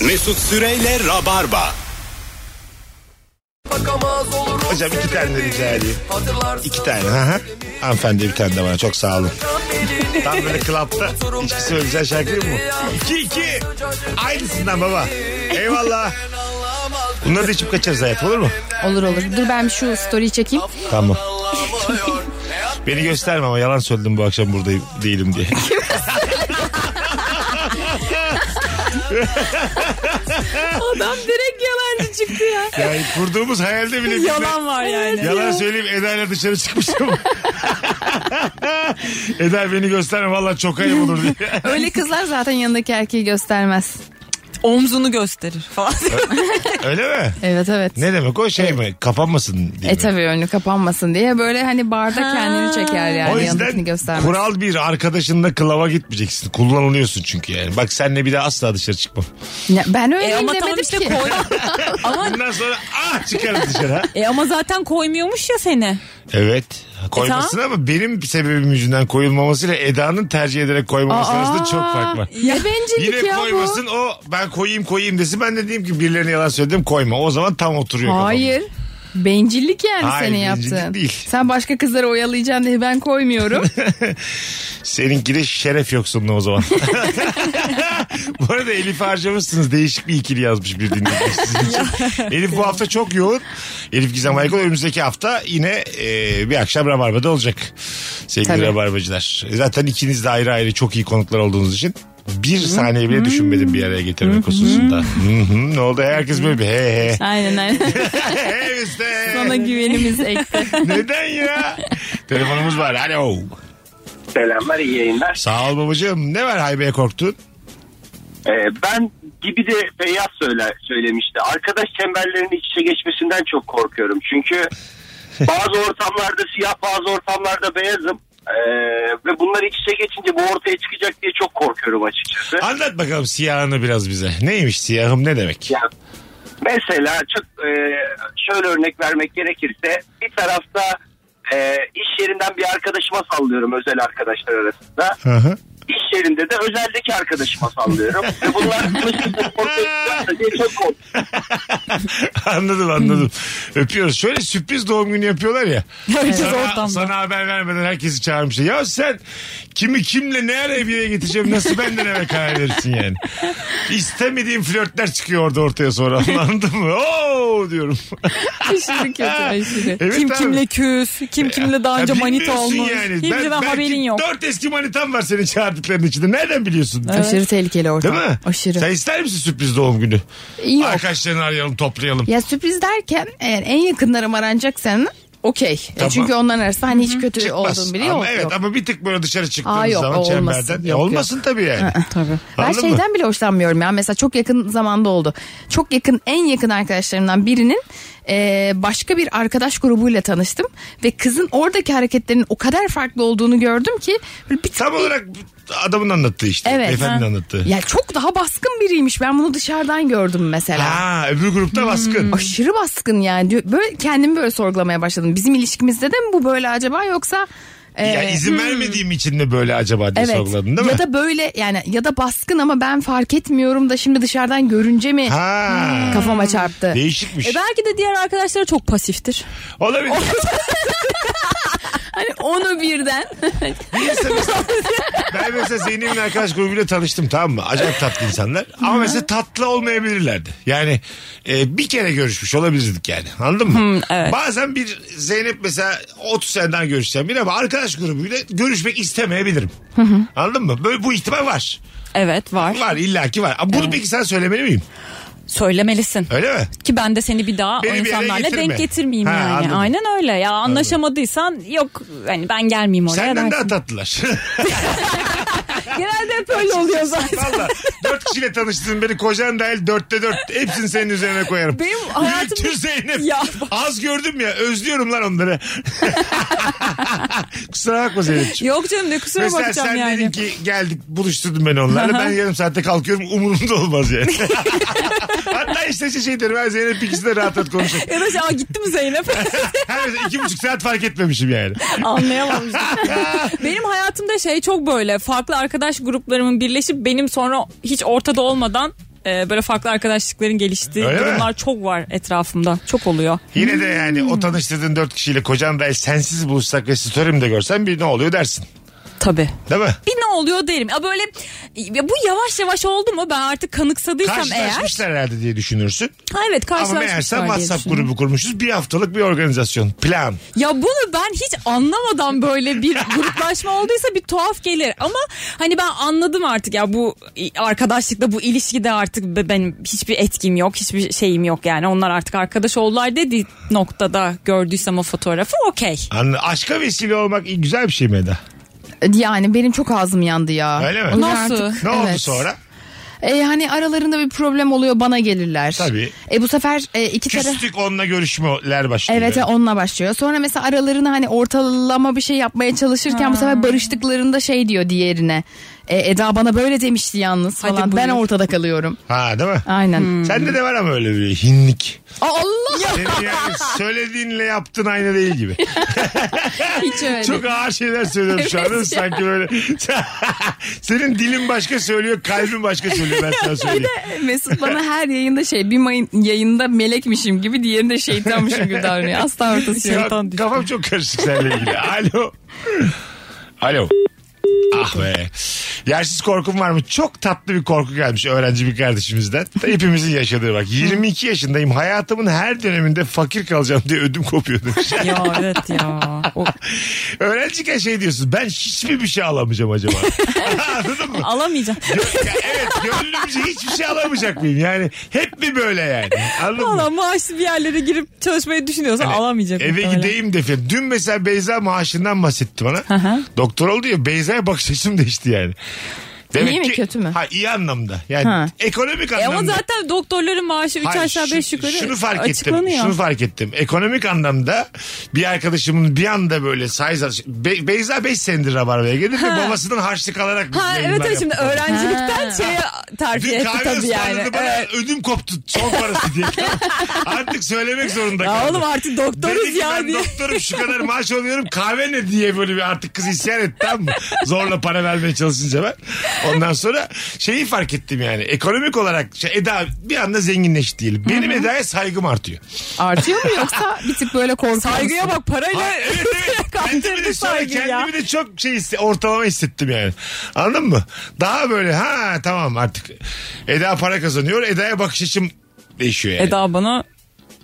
Mesut Süreyle Rabarba. Hocam iki tane de rica edeyim. İki tane. Hı hı. Hanımefendi bir tane de bana. Çok sağ olun. Tam böyle klapta içki söyleyeceğin şarkı değil mi? İki iki. Aynısından baba. Eyvallah. Bunları da içip kaçarız hayat olur mu? Olur olur. Dur ben şu story'i çekeyim. Tamam. Beni gösterme ama yalan söyledim bu akşam buradayım değilim diye. [LAUGHS] Adam direkt yalancı çıktı ya. Yani kurduğumuz hayalde bile Yalan var yani. Yalan söyleyeyim Eda ile dışarı çıkmışım. [LAUGHS] Eda beni gösterme valla çok ayıp olur diye. Öyle kızlar zaten yanındaki erkeği göstermez. Omzunu gösterir falan. [LAUGHS] Öyle mi? Evet evet. Ne demek o şey mi? Kapanmasın diye E mi? tabii önü kapanmasın diye böyle hani barda kendini çeker yani o yanındakini yüzden göstermez. kural bir arkadaşınla klava gitmeyeceksin. Kullanılıyorsun çünkü yani. Bak senle bir daha asla dışarı çıkmam. Ya ben öyle e ama demedim işte ki. koy. [LAUGHS] ama, Bundan sonra ah çıkarım dışarı ha. e ama zaten koymuyormuş ya seni. Evet. Koymasın ama benim sebebim yüzünden koyulmamasıyla Eda'nın tercih ederek koymaması Aa. arasında çok fark var. Ya bencillik Yine ya koymasın o ben koyayım koyayım desin ben de diyeyim ki birilerine yalan söyledim koyma. O zaman tam oturuyor bu. kafamda. Hayır. Bencillik yani Hayır, bencillik yaptığın. değil. Sen başka kızları oyalayacaksın diye ben koymuyorum. [LAUGHS] Seninki de şeref yoksunluğu o zaman. [LAUGHS] [LAUGHS] bu arada Elif harcamışsınız. Değişik bir ikili yazmış bir dinleyicimiz sizin [LAUGHS] için. Elif bu hafta çok yoğun. Elif Gizem Aykul önümüzdeki hafta yine e, bir akşam Rabarba'da olacak. Sevgili Tabii. Rabarbacılar. Zaten ikiniz de ayrı ayrı çok iyi konuklar olduğunuz için bir saniye bile düşünmedim bir araya getirmek hususunda. Hı hı. ne oldu? Herkes böyle bir he he. aynen aynen. [LAUGHS] he işte. Sana güvenimiz ekti. Neden ya? Telefonumuz var. Alo. Selamlar iyi yayınlar. Sağ ol babacığım. Ne var haybeye korktun? Ee, ben gibi de Feyyaz söyle, söylemişti. Arkadaş çemberlerinin iç içe geçmesinden çok korkuyorum. Çünkü [LAUGHS] bazı ortamlarda siyah bazı ortamlarda beyazım. Ee, ve bunlar iç içe geçince bu ortaya çıkacak diye çok korkuyorum açıkçası. Anlat bakalım siyahını biraz bize. Neymiş siyahım ne demek? Ya, mesela çok e, şöyle örnek vermek gerekirse bir tarafta e, iş yerinden bir arkadaşıma sallıyorum özel arkadaşlar arasında. Hı hı. İş yerinde de özeldeki arkadaşıma sallıyorum. Ve bunlar konuşursa diye çok korkuyorum. anladım anladım. Öpüyoruz. Şöyle sürpriz doğum günü yapıyorlar ya. Herkes Sana, ortamda. sana haber vermeden herkesi çağırmışlar. Ya sen kimi kimle ne ara bir yere getireceğim nasıl benden eve karar verirsin yani. İstemediğim flörtler çıkıyor orada ortaya sonra [LAUGHS] anladın mı? Oo diyorum. aşırı kötü aşırı. Evet kim abi. kimle küs, kim kimle daha önce Ya manita bilmiyorsun olmuş. Yani. Belki haberin yok. Dört eski manitan var senin çağırdıkların içinde. Nereden biliyorsun? Aşırı tehlikeli ortam. Değil mi? Aşırı. Sen ister misin sürpriz doğum günü? Yok. Arkadaşlarını arayalım toplayalım. Ya sürpriz derken eğer en yakınlarım aranacaksa okey. Tamam. Çünkü onların arasında hani hiç kötü Çıkmaz. olduğum biri ama yok. evet yok. ama bir tık böyle dışarı çıktığınız Aa, yok, zaman olmasın. çemberden. E, Yok, olmasın tabii yani. Tabii. Ben Anladın mı? şeyden bile hoşlanmıyorum ya. Mesela çok yakın zamanda oldu. Çok yakın en yakın arkadaşlarımdan birinin e, başka bir arkadaş grubuyla tanıştım. Ve kızın oradaki hareketlerinin o kadar farklı olduğunu gördüm ki. böyle bir Tam bir- olarak adamın anlattığı işte. Evet. Beyefendinin Ha. anlattığı. Ya çok daha baskın biriymiş. Ben bunu dışarıdan gördüm mesela. Ha öbür grupta baskın. Aşırı baskın yani. Böyle kendimi böyle sorgulamaya başladım. Bizim ilişkimizde de mi bu böyle acaba yoksa e, Ya izin vermediğim için de böyle acaba diye Evet. sorguladın değil mi? ya da böyle yani ya da baskın ama ben fark etmiyorum da şimdi dışarıdan görünce mi Ha. kafama çarptı. Değişikmiş. E belki de diğer arkadaşları çok pasiftir. Olabilir. [LAUGHS] Hani onu birden. Neyse mesela, ben mesela Zeynep'in arkadaş grubuyla tanıştım tamam mı? Acayip tatlı insanlar. Ama mesela tatlı olmayabilirlerdi. Yani e, bir kere görüşmüş olabilirdik yani. Anladın mı? evet. Bazen bir Zeynep mesela 30 seneden görüşeceğim biri ama arkadaş grubuyla görüşmek istemeyebilirim. Anladın mı? Böyle bu ihtimal var. Evet var. Var illaki var. Ama bunu peki sen söylemeli miyim? Söylemelisin. Öyle mi? Ki ben de seni bir daha Beni o bir yere insanlarla getirme. denk getirmeyeyim Ha, yani. anladım. Aynen öyle. Ya anlaşamadıysan yok hani ben gelmeyeyim oraya. Senden dersin. daha tatlılar. [LAUGHS] [LAUGHS] Genelde hep öyle oluyor zaten. [LAUGHS] Valla dört kişiyle tanıştın beni kocan dahil dörtte dört. Hepsini senin üzerine koyarım. Benim hayatım- Büyütür Zeynep. Ya. Az gördüm ya özlüyorum lan onları. [LAUGHS] Kusura bakma Zeynep'ciğim. Yok canım ne kusura Mesela bakacağım sen yani. dedin ki geldik buluşturdun beni onlarla. ben yarım saatte kalkıyorum umurumda olmaz yani. [LAUGHS] Hatta işte şey derim ben Zeynep ikisi de rahat rahat konuşalım. Ya da şey, "Aa, gitti mi Zeynep? Mesela iki buçuk saat fark etmemişim yani. Anlayamamıştım. benim hayatımda şey çok böyle farklı arkadaş gruplarımın birleşip benim sonra hiç ortada olmadan e, böyle farklı arkadaşlıkların geliştiği Öyle mi? durumlar çok var etrafımda. Çok oluyor. Yine de yani o tanıştırdığın dört kişiyle kocan dahil sensiz buluşsak ve story'imde görsen bir ne oluyor dersin. Tabii. Değil mi? Bir ne oluyor derim. Ya böyle ya bu yavaş yavaş oldu mu ben artık kanıksadıysam eğer. Karşılaşmışlar herhalde diye düşünürsün. Ha evet Ama karşılaşmışlar meğerse diye WhatsApp düşünüyorum. grubu kurmuşuz. Bir haftalık bir organizasyon. Plan. Ya bunu ben hiç anlamadan böyle bir [LAUGHS] gruplaşma olduysa bir tuhaf gelir. Ama hani ben anladım artık ya bu arkadaşlıkta bu ilişkide artık be- benim hiçbir etkim yok. Hiçbir şeyim yok yani. Onlar artık arkadaş oldular dediği noktada gördüysem o fotoğrafı okey. Anla, aşka vesile olmak iyi, güzel bir şey mi Eda? Yani benim çok ağzım yandı ya. Öyle mi? Nasıl? artık- Ne oldu evet. sonra? E, hani aralarında bir problem oluyor bana gelirler. Tabii. E bu sefer e, iki taraf... Küstük onunla görüşmeler başlıyor. Evet e, onunla başlıyor. Sonra mesela aralarını hani ortalama bir şey yapmaya çalışırken bu sefer barıştıklarında şey diyor diğerine. E, Eda bana böyle demişti yalnız Hadi falan. Ben buyur. ortada kalıyorum. Ha değil mi? Aynen. Sende de var ama öyle bir hinlik. Aa, Allah Senin yani söylediğinle yaptığın aynı değil gibi. [LAUGHS] hiç öyle. Çok ağır şeyler söylüyorum şu anda. Sanki böyle. [LAUGHS] Senin dilin başka söylüyor, kalbin başka söylüyor ben sana söyleyeyim. Mesut bana her yayında şey bir mayın, yayında melekmişim gibi diğerinde şeytanmışım gibi davranıyor. Asla ortası yok. Ya, kafam çok karışık seninle ilgili. Alo. Alo. Ah be. Yersiz korkum var mı? Çok tatlı bir korku gelmiş öğrenci bir kardeşimizden. Hepimizin yaşadığı bak. 22 yaşındayım. Hayatımın her döneminde fakir kalacağım diye ödüm kopuyor demiş. [LAUGHS] Ya evet ya. O- Öğrenciyken şey diyorsun. Ben hiçbir bir şey alamayacağım acaba. [LAUGHS] Anladın mı? alamayacağım. Ya evet gönlümce hiçbir şey alamayacak mıyım? Yani hep mi böyle yani? Anladın mı? Valla maaşlı bir yerlere girip çalışmayı düşünüyorsan alamayacak. Eve gideyim de. Dün mesela Beyza maaşından bahsetti bana. Doktor oldu ya Beyza'ya bakış açım değişti yani. İyi mi, kötü mü? Ha iyi anlamda. Yani Ha. ekonomik E anlamda. ama zaten doktorların maaşı 3 Hayır, aşağı şu- 5 yukarı Şunu fark ettim. açıklanıyor. Şunu fark ettim. Ekonomik anlamda bir arkadaşımın bir anda böyle size Be- Beyza 5 senedir Rabarba'ya gelir ve babasından harçlık alarak biz Ha evet evet şimdi öğrencilikten şeye terfi Dün etti kahve tabii yani. bana Evet. ödüm koptu son parası diye. [LAUGHS] Artık söylemek zorunda Ya kaldım. oğlum artık doktoruz Dedi ki ya ben diye. doktorum şu kadar maaş alıyorum kahve ne diye böyle bir artık kız isyan etti tamam mı? Zorla para vermeye çalışınca ben. Ondan sonra şeyi fark ettim yani ekonomik olarak şey, Eda bir anda zenginleşti diyelim. Benim Eda'ya saygım artıyor. Artıyor mu yoksa [LAUGHS] bir tık böyle korkuyor Saygıya musun? bak parayla Ha, evet evet. [LAUGHS] Kendimi de kandırdı sonra ya. kendimi de çok şey hisse- ortalama hissettim yani. Anladın mı? Daha böyle ha tamam artık Eda para kazanıyor. Eda'ya bakış açım değişiyor yani. Eda bana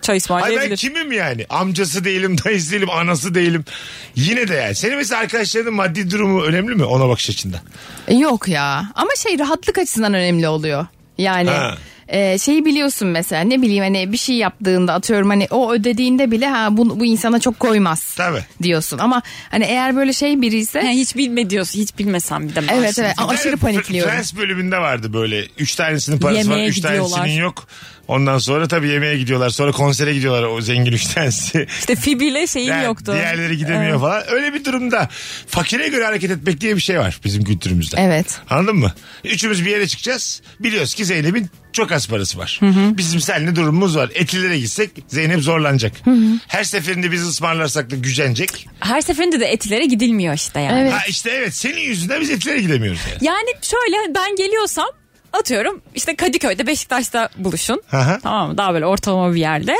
çay Hayır ben ısmarlayabilir. kimim yani? Amcası değilim, dayısı değilim, anası değilim. Yine de yani. Senin mesela arkadaşlarının maddi durumu önemli mi ona bakış açında? E, Yok ya ama şey rahatlık açısından önemli oluyor. Yani Ha. e, şeyi biliyorsun mesela ne bileyim hani bir şey yaptığında atıyorum hani o ödediğinde bile ha bu, bu insana çok koymaz Tabii. diyorsun ama hani eğer böyle şey biri ise Ha, hiç bilme diyorsun. Hiç bilmesem bir de maaşını. evet evet aşırı Fr- panikliyorum. Friends bölümünde vardı böyle. Üç tanesinin parası var. Yemeğe Üç gidiyorlar. tanesinin yok. Ondan sonra tabii yemeğe gidiyorlar. Sonra konsere gidiyorlar o zengin üç tanesi. İşte ile şeyin Yani yoktu. Diğerleri gidemiyor Evet. falan. Öyle bir durumda fakire göre hareket etmek diye bir şey var bizim kültürümüzde. Evet. Anladın mı? Üçümüz bir yere çıkacağız. Biliyoruz ki Zeynep'in çok az parası var. Bizim seninle durumumuz var. Etilere gitsek Zeynep zorlanacak. Her seferinde biz ısmarlarsak da gücenecek. Her seferinde de etilere gidilmiyor işte yani. Evet. Ha işte evet senin yüzünden biz etilere gidemiyoruz yani. Yani şöyle ben geliyorsam atıyorum işte Kadıköy'de Beşiktaş'ta buluşun. Aha. Tamam mı? Daha böyle ortalama bir yerde.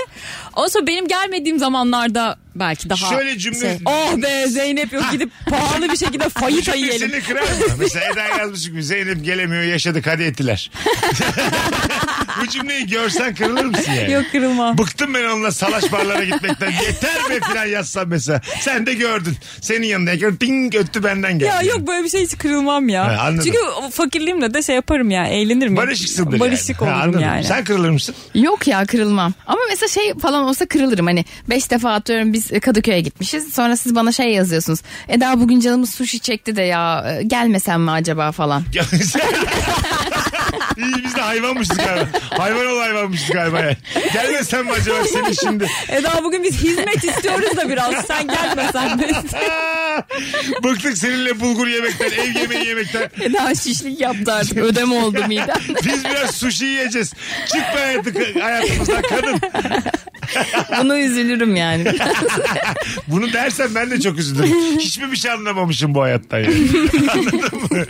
Ondan sonra benim gelmediğim zamanlarda belki daha Şöyle cümle- şey, oh be Zeynep yok gidip pahalı bir şekilde [LAUGHS] fayita yiyelim. Seni kırar mı? Mesela Eda yazmış gibi Zeynep gelemiyor yaşadık hadi ettiler. [LAUGHS] Bu cümleyi görsen kırılır mısın yani? Yok kırılma. Bıktım ben onunla salaş barlara gitmekten. Yeter be filan yazsam mesela. Sen de gördün. Senin yanındayken ding öttü benden geldi. Ya yok böyle bir şey hiç kırılmam ya. Ha, anladım. Çünkü fakirliğimle de şey yaparım ya eğlenirim. ya. Barışıksındır Barışık yani. Ha, olurum anladım. yani. Sen kırılır mısın? Yok ya kırılmam. Ama mesela şey falan olsa kırılırım. Hani beş defa atıyorum biz Kadıköy'e gitmişiz. Sonra siz bana şey yazıyorsunuz. Eda bugün canımız sushi çekti de ya e, gelmesem mi acaba falan. [LAUGHS] [LAUGHS] Sen- İyi biz de hayvanmışız galiba. Hayvan ol hayvanmışız galiba yani. Gelmesen mi acaba senin şimdi? Eda bugün biz hizmet istiyoruz da biraz. Sen gelmesen de. [LAUGHS] Bıktık seninle bulgur yemekten, ev yemeği yemekten. Eda şişlik yaptı artık ödem oldu midem. [LAUGHS] Biz biraz sushi yiyeceğiz. Çık be hayatı, hayatımızdan kadın. Buna üzülürüm yani. [LAUGHS] Bunu dersen ben de çok üzülürüm. Hiçbir bir şey anlamamışım bu hayattan yani. Anladın mı?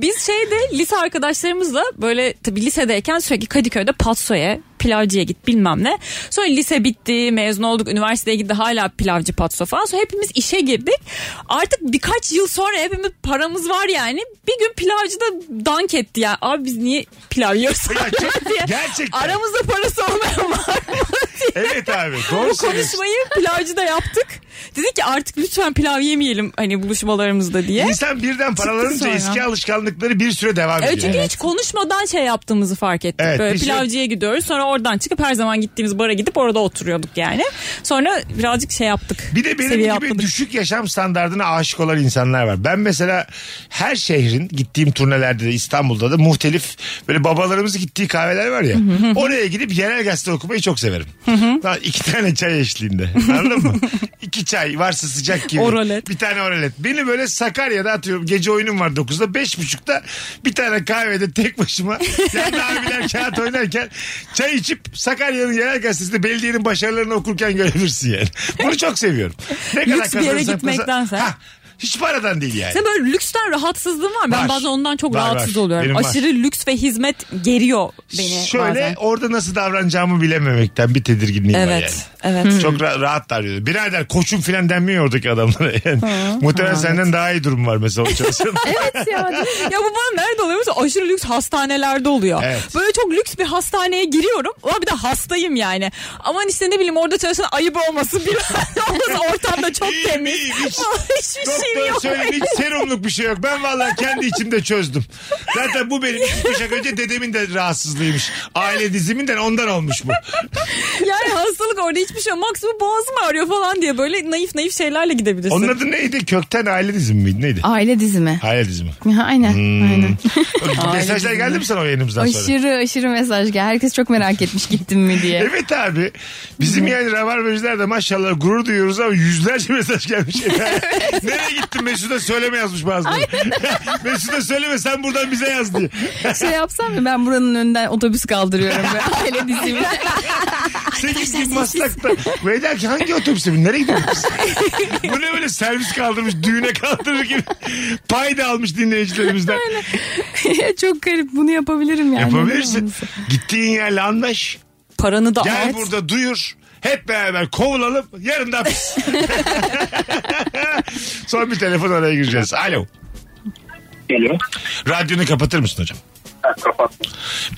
Biz şeyde lise arkadaşlarımızla böyle tabii lisedeyken sürekli Kadıköy'de Patso'ya pilavcıya git bilmem ne. Sonra lise bitti mezun olduk üniversiteye gitti hala pilavcı patso falan. Sonra hepimiz işe girdik. Artık birkaç yıl sonra hepimiz paramız var yani. Bir gün pilavcı da dank etti ya. Abi biz niye pilav yiyoruz [LAUGHS] diye. gerçekten. Aramızda parası olmayan var mı. Evet abi doğru Bu konuşmayı pilavcıda yaptık. Dedik ki artık lütfen pilav yemeyelim hani buluşmalarımızda diye. İnsan birden paralanınca eski alışkanlıkları bir süre devam ediyor. Evet çünkü hiç konuşmadan şey yaptığımızı fark ettik. Evet, Böyle şey- pilavcıya gidiyoruz sonra oradan çıkıp her zaman gittiğimiz bara gidip orada oturuyorduk yani. Sonra birazcık şey yaptık. Bir de benim gibi atladık. düşük yaşam standartına aşık olan insanlar var. Ben mesela her şehrin gittiğim turnelerde de İstanbul'da da muhtelif böyle babalarımız gittiği kahveler var ya. oraya gidip yerel gazete okumayı çok severim. Daha iki tane çay eşliğinde. [LAUGHS] Anladın mı? İki çay varsa sıcak gibi. Oralet. Bir tane oralet. Beni böyle Sakarya'da atıyorum. Gece oyunum var 9'da. 5.30'da bir tane kahvede tek başıma [LAUGHS] yanında abiler kağıt oynarken çay içip Sakarya'nın yerel gazetesinde belediyenin başarılarını okurken görebilirsin yani. Bunu çok seviyorum. Ne Lüks bir yere kazanırsak gitmektense. Ha, hiç paradan değil yani. Sen böyle lüksten rahatsızlığın var. Ben Var. bazen ondan çok Var, rahatsız var. oluyorum. Benim var. Aşırı lüks ve hizmet geriyor beni Şöyle bazen. orada nasıl davranacağımı bilememekten bir tedirginliğim var yani. Evet. Evet. Çok ra- rahat davranıyor. Birader koçum falan denmiyor oradaki adamlara. Yani. Muhtemelen senden daha iyi durum var mesela o [LAUGHS] çalışan. evet ya. ya bu bana nerede oluyor mesela aşırı lüks hastanelerde oluyor. Evet. Böyle çok lüks bir hastaneye giriyorum. Ulan bir de hastayım yani. Aman işte ne bileyim orada çalışan ayıp olmasın. [LAUGHS] Bir olmasın ortamda çok temiz. Hiçbir şey Doktor yok. söyledi hiç serumluk bir şey yok. Ben vallahi kendi içimde çözdüm. Zaten bu benim iki kuşak önce dedemin de rahatsızlığıymış. Aile diziminden ondan olmuş bu. Yani hastalık orada hiçbir şey yok. Maksimum boğazım ağrıyor falan diye böyle naif naif şeylerle gidebilirsin. Onun adı neydi? Kökten aile dizimi miydi? Neydi? Aile dizimi. Aile dizimi. Aynen. Aynen. [LAUGHS] Mesajlar geldi mi sana o yayınımızdan sonra? Aşırı aşırı mesaj geldi. Herkes çok merak etmiş gittim mi diye. [LAUGHS] Evet abi. Bizim yani Rabarbacılar da maşallah gurur duyuyoruz ama yüzlerce mesaj gelmiş. [LAUGHS] Nereye gittin Mesut'a söyleme yazmış bazıları. [LAUGHS] Mesut'a söyleme sen buradan bize yaz diye. şey yapsam mı ben buranın önünden otobüs kaldırıyorum böyle [LAUGHS] dizimi. Sekiz gün Maslak'ta. Ve der ki hangi otobüse bin? Nereye gidiyorsun? Bu ne böyle servis kaldırmış düğüne kaldırır gibi. [LAUGHS] Pay da almış dinleyicilerimizden. çok garip bunu yapabilirim yani. Yapabilirsin. Gittiğin yerle anlaş. Paranı da Gel at. burada duyur. Hep beraber kovulalım. Yarın da hapis. [LAUGHS] Son bir telefon araya gireceğiz. Alo. Geliyor. Radyonu kapatır mısın hocam? Kapattım.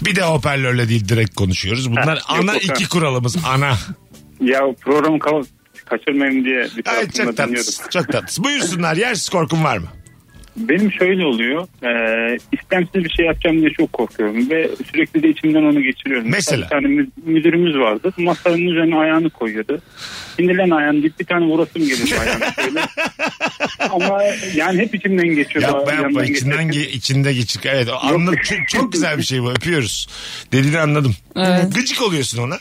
Bir de hoparlörle değil direkt konuşuyoruz. Bunlar Ha, yok, ana yok, iki ha. kuralımız. Ana. Ya programı ka- kaçırmayayım diye bir Ay tarafımda çok dinliyordum. tatlısın. Çok tatlısın. Buyursunlar. Yersiz korkun var mı? Benim şöyle oluyor. E, istemsiz bir şey yapacağım diye çok korkuyorum. Ve sürekli de içimden onu geçiriyorum. Mesela? Bir tane mü- müdürümüz vardı. Masanın üzerine ayağını koyuyordu. Şimdi lan ayağını deyip bir tane vurasım geliyor [LAUGHS] ayağını şöyle. Ama yani hep içimden geçiyor. Yapma yapma içinden ge- içinde geçik. Evet o anla, çok, çok güzel bir şey bu öpüyoruz. Dediğini anladım. Gıcık oluyorsun ona.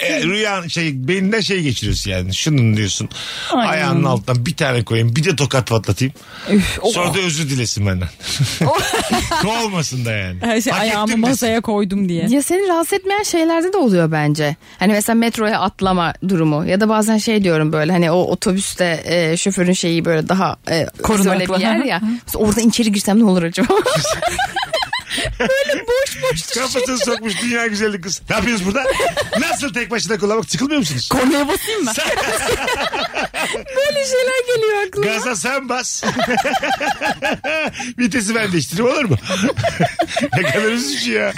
E, rüya şey beyninde şey geçiriyorsun yani. Şunun diyorsun. Ayağının altından bir tane koyayım. Bir de tokat patlatayım. Sonra da özür dilesin benden. [LAUGHS] ne olmasın da yani. Her şey Hak ayağımı masaya koydum diye. Ya seni rahatsız etmeyen şeylerde de oluyor bence. Hani mesela metroya atlama durumu ya da bazen şey diyorum böyle hani o otobüste e, şoförün şeyi böyle daha e, Korunaklı. bir yer ya. Mesela oradan içeri girsem ne olur acaba? [LAUGHS] [LAUGHS] Kafasını sokmuş dünya güzellik kız. Ne yapıyorsunuz burada? Nasıl tek başına kullanmak sıkılmıyor musunuz? Kornaya basayım mı? [LAUGHS] Böyle şeyler geliyor aklıma. Gaza sen bas. [LAUGHS] Vitesi ben değiştireyim olur mu? ne kadar üzücü ya.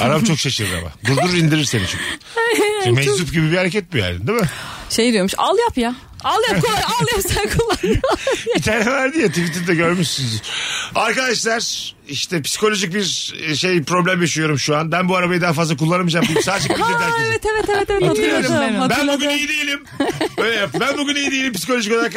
Arap çok şaşırır ama. Durdur indirir seni çünkü. Şimdi meczup gibi bir hareket bu yani değil mi? Şey diyormuş al yap ya. Al yap kullan al yap sen kullan. [LAUGHS] Bir tane vardı ya Twitter'da görmüşsünüz. Arkadaşlar işte psikolojik bir şey problem yaşıyorum şu an. Ben bu arabayı daha fazla kullanamayacağım. deyip Sağ çıkıp [LAUGHS] herkese. evet evet evet evet Hatırlıyorum. Ben hatırladım. bugün iyi değilim. Öyle yap. Ben bugün iyi değilim psikolojik olarak.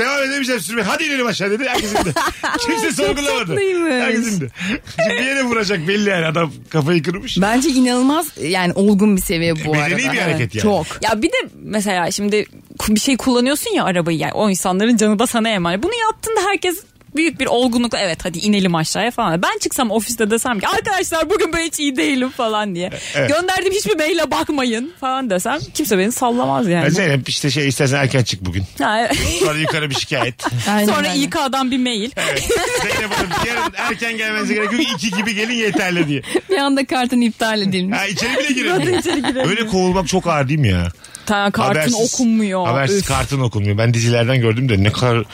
Devam edemeyeceğim sürmeye. Hadi inelim aşağı dedi. Herkes indi. [LAUGHS] Kimse sorgulamadı. tatlıymış. Herkes indi. Şimdi bir yere vuracak belli yani. Adam kafayı kırmış. Bence inanılmaz yani olgun bir seviye bu arada. Bedeni bir hareket yani. Çok. Ya bir de mesela şimdi bir şey kullanıyorsun ya arabayı yani o insanların canı da sana emanet. Bunu yaptığında herkes büyük bir olgunlukla evet hadi inelim aşağıya falan. Ben çıksam ofiste desem ki arkadaşlar bugün ben hiç iyi değilim falan diye. Evet. Gönderdiğim hiçbir maile bakmayın falan desem kimse beni sallamaz yani. Ya Zeynep işte şey istersen erken çık bugün. Ha, evet. Sonra yukarı bir şikayet. Aynen, [LAUGHS] Sonra aynen. İK'dan bir mail. Evet. Zeynep Hanım yarın erken gelmenize gerek yok. İki gibi gelin yeterli diye. Bir anda kartın iptal edilmiş. Ha içeri bile giremiyor. Öyle kovulmak çok ağır değil mi ya? Ta, kartın Habersiz- okunmuyor. Habersiz Üf. kartın okunmuyor. Ben dizilerden gördüm de ne kadar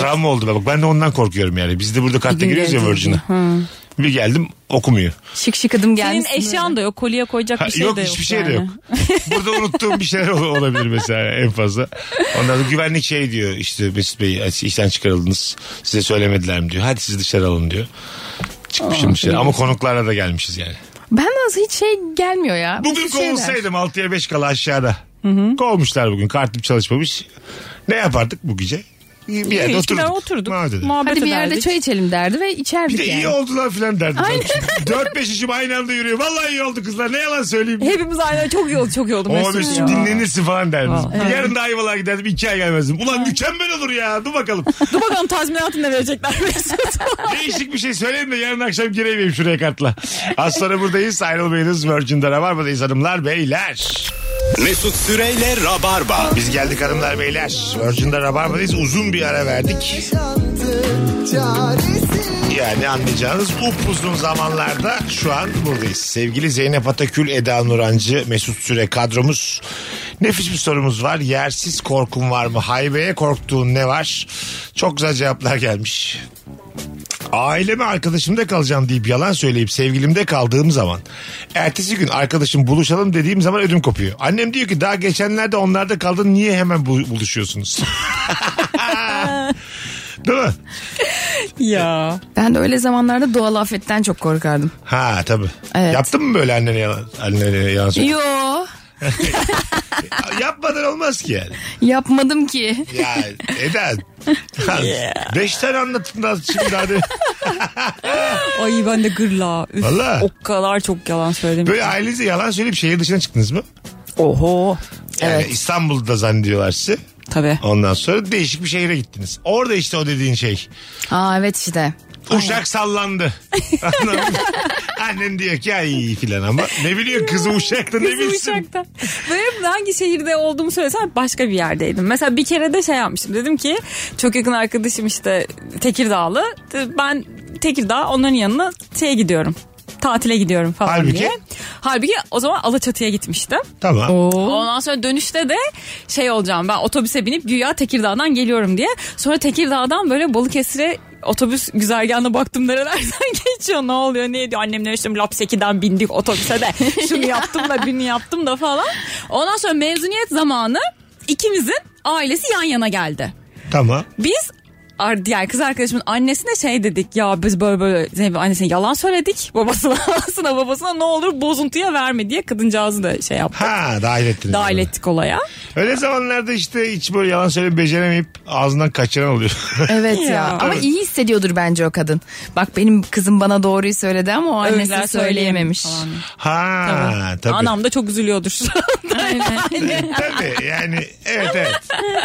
travma oldu. Bak ben de ondan korkuyorum yani. Biz de burada kartta giriyoruz ya Virgin'a. Bir geldim okumuyor. Şık şık adım Senin gelmiş. eşyan da yok. Kolye koyacak Ha, bir şey yok de yok. hiçbir şey de yani. yok. [LAUGHS] Burada unuttuğum bir şeyler ol- olabilir mesela en fazla. Ondan sonra güvenlik şey diyor işte Mesut Bey işten çıkarıldınız. Size söylemediler mi diyor. Hadi siz dışarı alın diyor. Çıkmışım dışarı ama konuklarla da gelmişiz yani. Ben nasıl hiç şey gelmiyor ya. Bugün şeyler. kovulsaydım 6'ya 5 kala aşağıda. Kovmuşlar bugün kartım çalışmamış. Ne yapardık bu gece? Bir yerde oturduk. oturduk. Muhabbet ederdik. Muhabbet Hadi bir yerde ederdik. çay içelim derdi ve içerdik Bir de yani. iyi oldular filan derdim. Aynen. 4-5 işim aynı anda yürüyor. Vallahi iyi oldu kızlar. Ne yalan söyleyeyim. Hepimiz aynı çok iyi oldu çok iyi oldu. O Mesut Mesut ya. dinlenirsin falan derdim. Evet. Yarın da Ayvalık'a giderdim. iki ay gelmezdim. Ulan mükemmel olur ya. Dur bakalım. [LAUGHS] Dur bakalım tazminatını ne verecekler Mesut. [LAUGHS] Değişik bir şey söyleyeyim de yarın akşam gireyim şuraya kartla. Az sonra buradayız. Ayrılmayınız. Virgin'de Rabarba'dayız hanımlar beyler. Mesut Süreyle Rabarba. Biz geldik hanımlar beyler. Virgin'de Rabarba'dayız. Uzun bir ara verdik. Yani anlayacağınız upuzun zamanlarda şu an buradayız. Sevgili Zeynep Atakül, Eda Nurancı, Mesut Süre kadromuz. Nefis bir sorumuz var. Yersiz korkun var mı? Haybeye korktuğun ne var? Çok güzel cevaplar gelmiş. Aileme arkadaşımda kalacağım deyip yalan söyleyip sevgilimde kaldığım zaman ertesi gün arkadaşım buluşalım dediğim zaman ödüm kopuyor. Annem diyor ki daha geçenlerde onlarda kaldın niye hemen bu- buluşuyorsunuz? [LAUGHS] [LAUGHS] Değil mi? ya. Ben de öyle zamanlarda doğal afetten çok korkardım. Ha tabii. Evet. Yaptın mı böyle annene yalan, annene yalan söyle? Yo [LAUGHS] Yapmadan olmaz ki yani. yapmadım ki. Ya Eda. Beş tane anlattın da şimdi hadi. [LAUGHS] Ay ben de gırla. Üf, Valla. O kadar çok yalan söyledim. Böyle ailenize yalan söyleyip şehir dışına çıktınız mı? Oho. Yani Evet. İstanbul'da zannediyorlar sizi. Tabii. Ondan sonra değişik bir şehre gittiniz. Orada işte o dediğin şey. Aa evet işte. Uşak sallandı. [LAUGHS] Anladın mı? Annen diyor ki ay filan ama ne biliyor kızı uşakta ne Kızı bilsin. uçakta. Böyle hangi şehirde olduğumu söylesem başka bir yerdeydim. Mesela bir kere de şey yapmıştım. Dedim ki çok yakın arkadaşım işte Tekirdağlı. Ben Tekirdağ onların yanına şeye gidiyorum. Tatile gidiyorum falan Halbuki? diye. Halbuki o zaman Alaçatı'ya gitmiştim. Tamam. Ondan sonra dönüşte de şey olacağım ben otobüse binip güya Tekirdağ'dan geliyorum diye. Sonra Tekirdağ'dan böyle Balıkesir'e otobüs güzergahına baktım nerelerden [LAUGHS] geçiyor ne oluyor ne ediyor annemler işte Lapseki'den bindik otobüse de [LAUGHS] şunu yaptım da bunu yaptım da falan. Ondan sonra mezuniyet zamanı ikimizin ailesi yan yana geldi. Tamam. Biz diğer kız arkadaşımın annesine şey dedik ya biz böyle böyle Zeynep annesine yalan söyledik babasına [LAUGHS] babasına babasına ne olur bozuntuya verme diye kadıncağızı da şey yaptık. Ha dahil ettiniz. Dahil onu. ettik olaya. Öyle zamanlarda işte hiç böyle yalan söyleyip beceremeyip ağzından kaçıran oluyor. [LAUGHS] Evet ya. Ya. Ama iyi hissediyordur bence o kadın. Bak benim kızım bana doğruyu söyledi ama o annesi Öyleler söyleyememiş. falan. ha tabii. Anam da çok üzülüyordur. [LAUGHS] Tabii yani evet evet.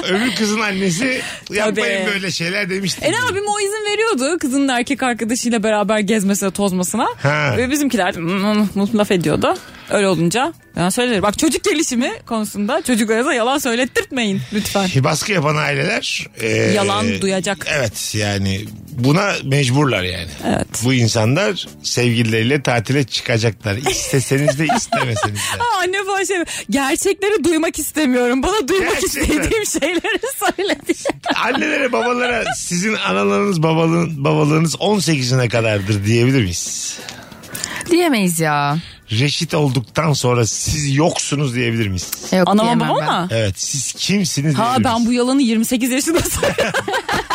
Öbür kızın annesi yapmayın Tabii. böyle şeyler demişti. E ne abim o izin veriyordu kızın da erkek arkadaşıyla beraber gezmesine tozmasına. Ha. Ve bizimkiler de "Hmm, hmm," laf ediyordu. Öyle olunca ben söylerim. Bak çocuk gelişimi konusunda çocuklara da yalan söylettirtmeyin lütfen. Baskı yapan aileler e, Yalan duyacak. Evet yani buna mecburlar yani. Evet. Bu insanlar sevgilileriyle tatile çıkacaklar. İsteseniz de [LAUGHS] istemeseniz de. Aa, anne falan şey gerçekleri duymak istemiyorum. Bana duymak Gerçekten. istediğim şeyleri söyle diye. Annelere babalara sizin analarınız babalığın, babalığınız 18'ine kadardır diyebilir miyiz? Diyemeyiz ya. Reşit olduktan sonra siz yoksunuz diyebilir miyiz? Yok Anama diyemem babama ben. mı? Evet siz kimsiniz Ha diyebilir ben miyiz? bu yalanı 28 yaşında söylüyorum. [LAUGHS]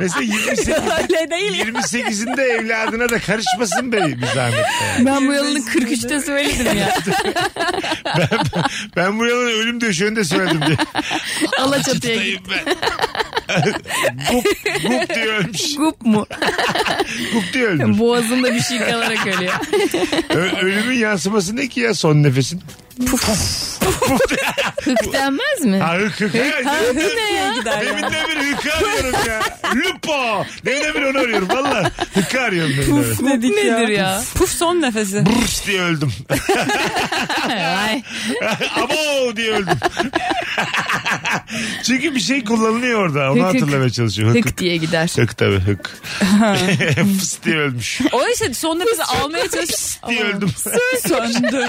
Mesela 28, Öyle değil ya. 28'inde evladına da karışmasın be bir zahmet. be. Ben bu yalanı 43'te söyledim ya. [LAUGHS] Ben bu yalanı ölüm döşeğinde söyledim diye. Alaçatı'ya git. Ben. gup, gup diye ölmüş. Gup mu? Gup diye ölmüş. Boğazında bir şey kalarak ölüyor. Ö- ölümün yansıması ne ki ya son nefesin? Hık denmez mi? Ha hık hık. Ha, Ha, hık ne ya? Gider ya. Deminden beri hıkı arıyorum ya. Lupo. Deminden beri onu arıyorum. Valla hıkı arıyorum deminden beri. Puf dedik nedir ya? Puf son nefesi. Brrs diye öldüm. Ay. [LAUGHS] Abo diye öldüm. [LAUGHS] Çünkü bir şey kullanılıyor orada. Onu Hık hık. hatırlamaya çalışıyor. Hık Hık diye gider. Hık tabii hık. [LAUGHS] Fıs diye ölmüş. O işte son nefesi almaya çalış. diye öldüm. Söndü.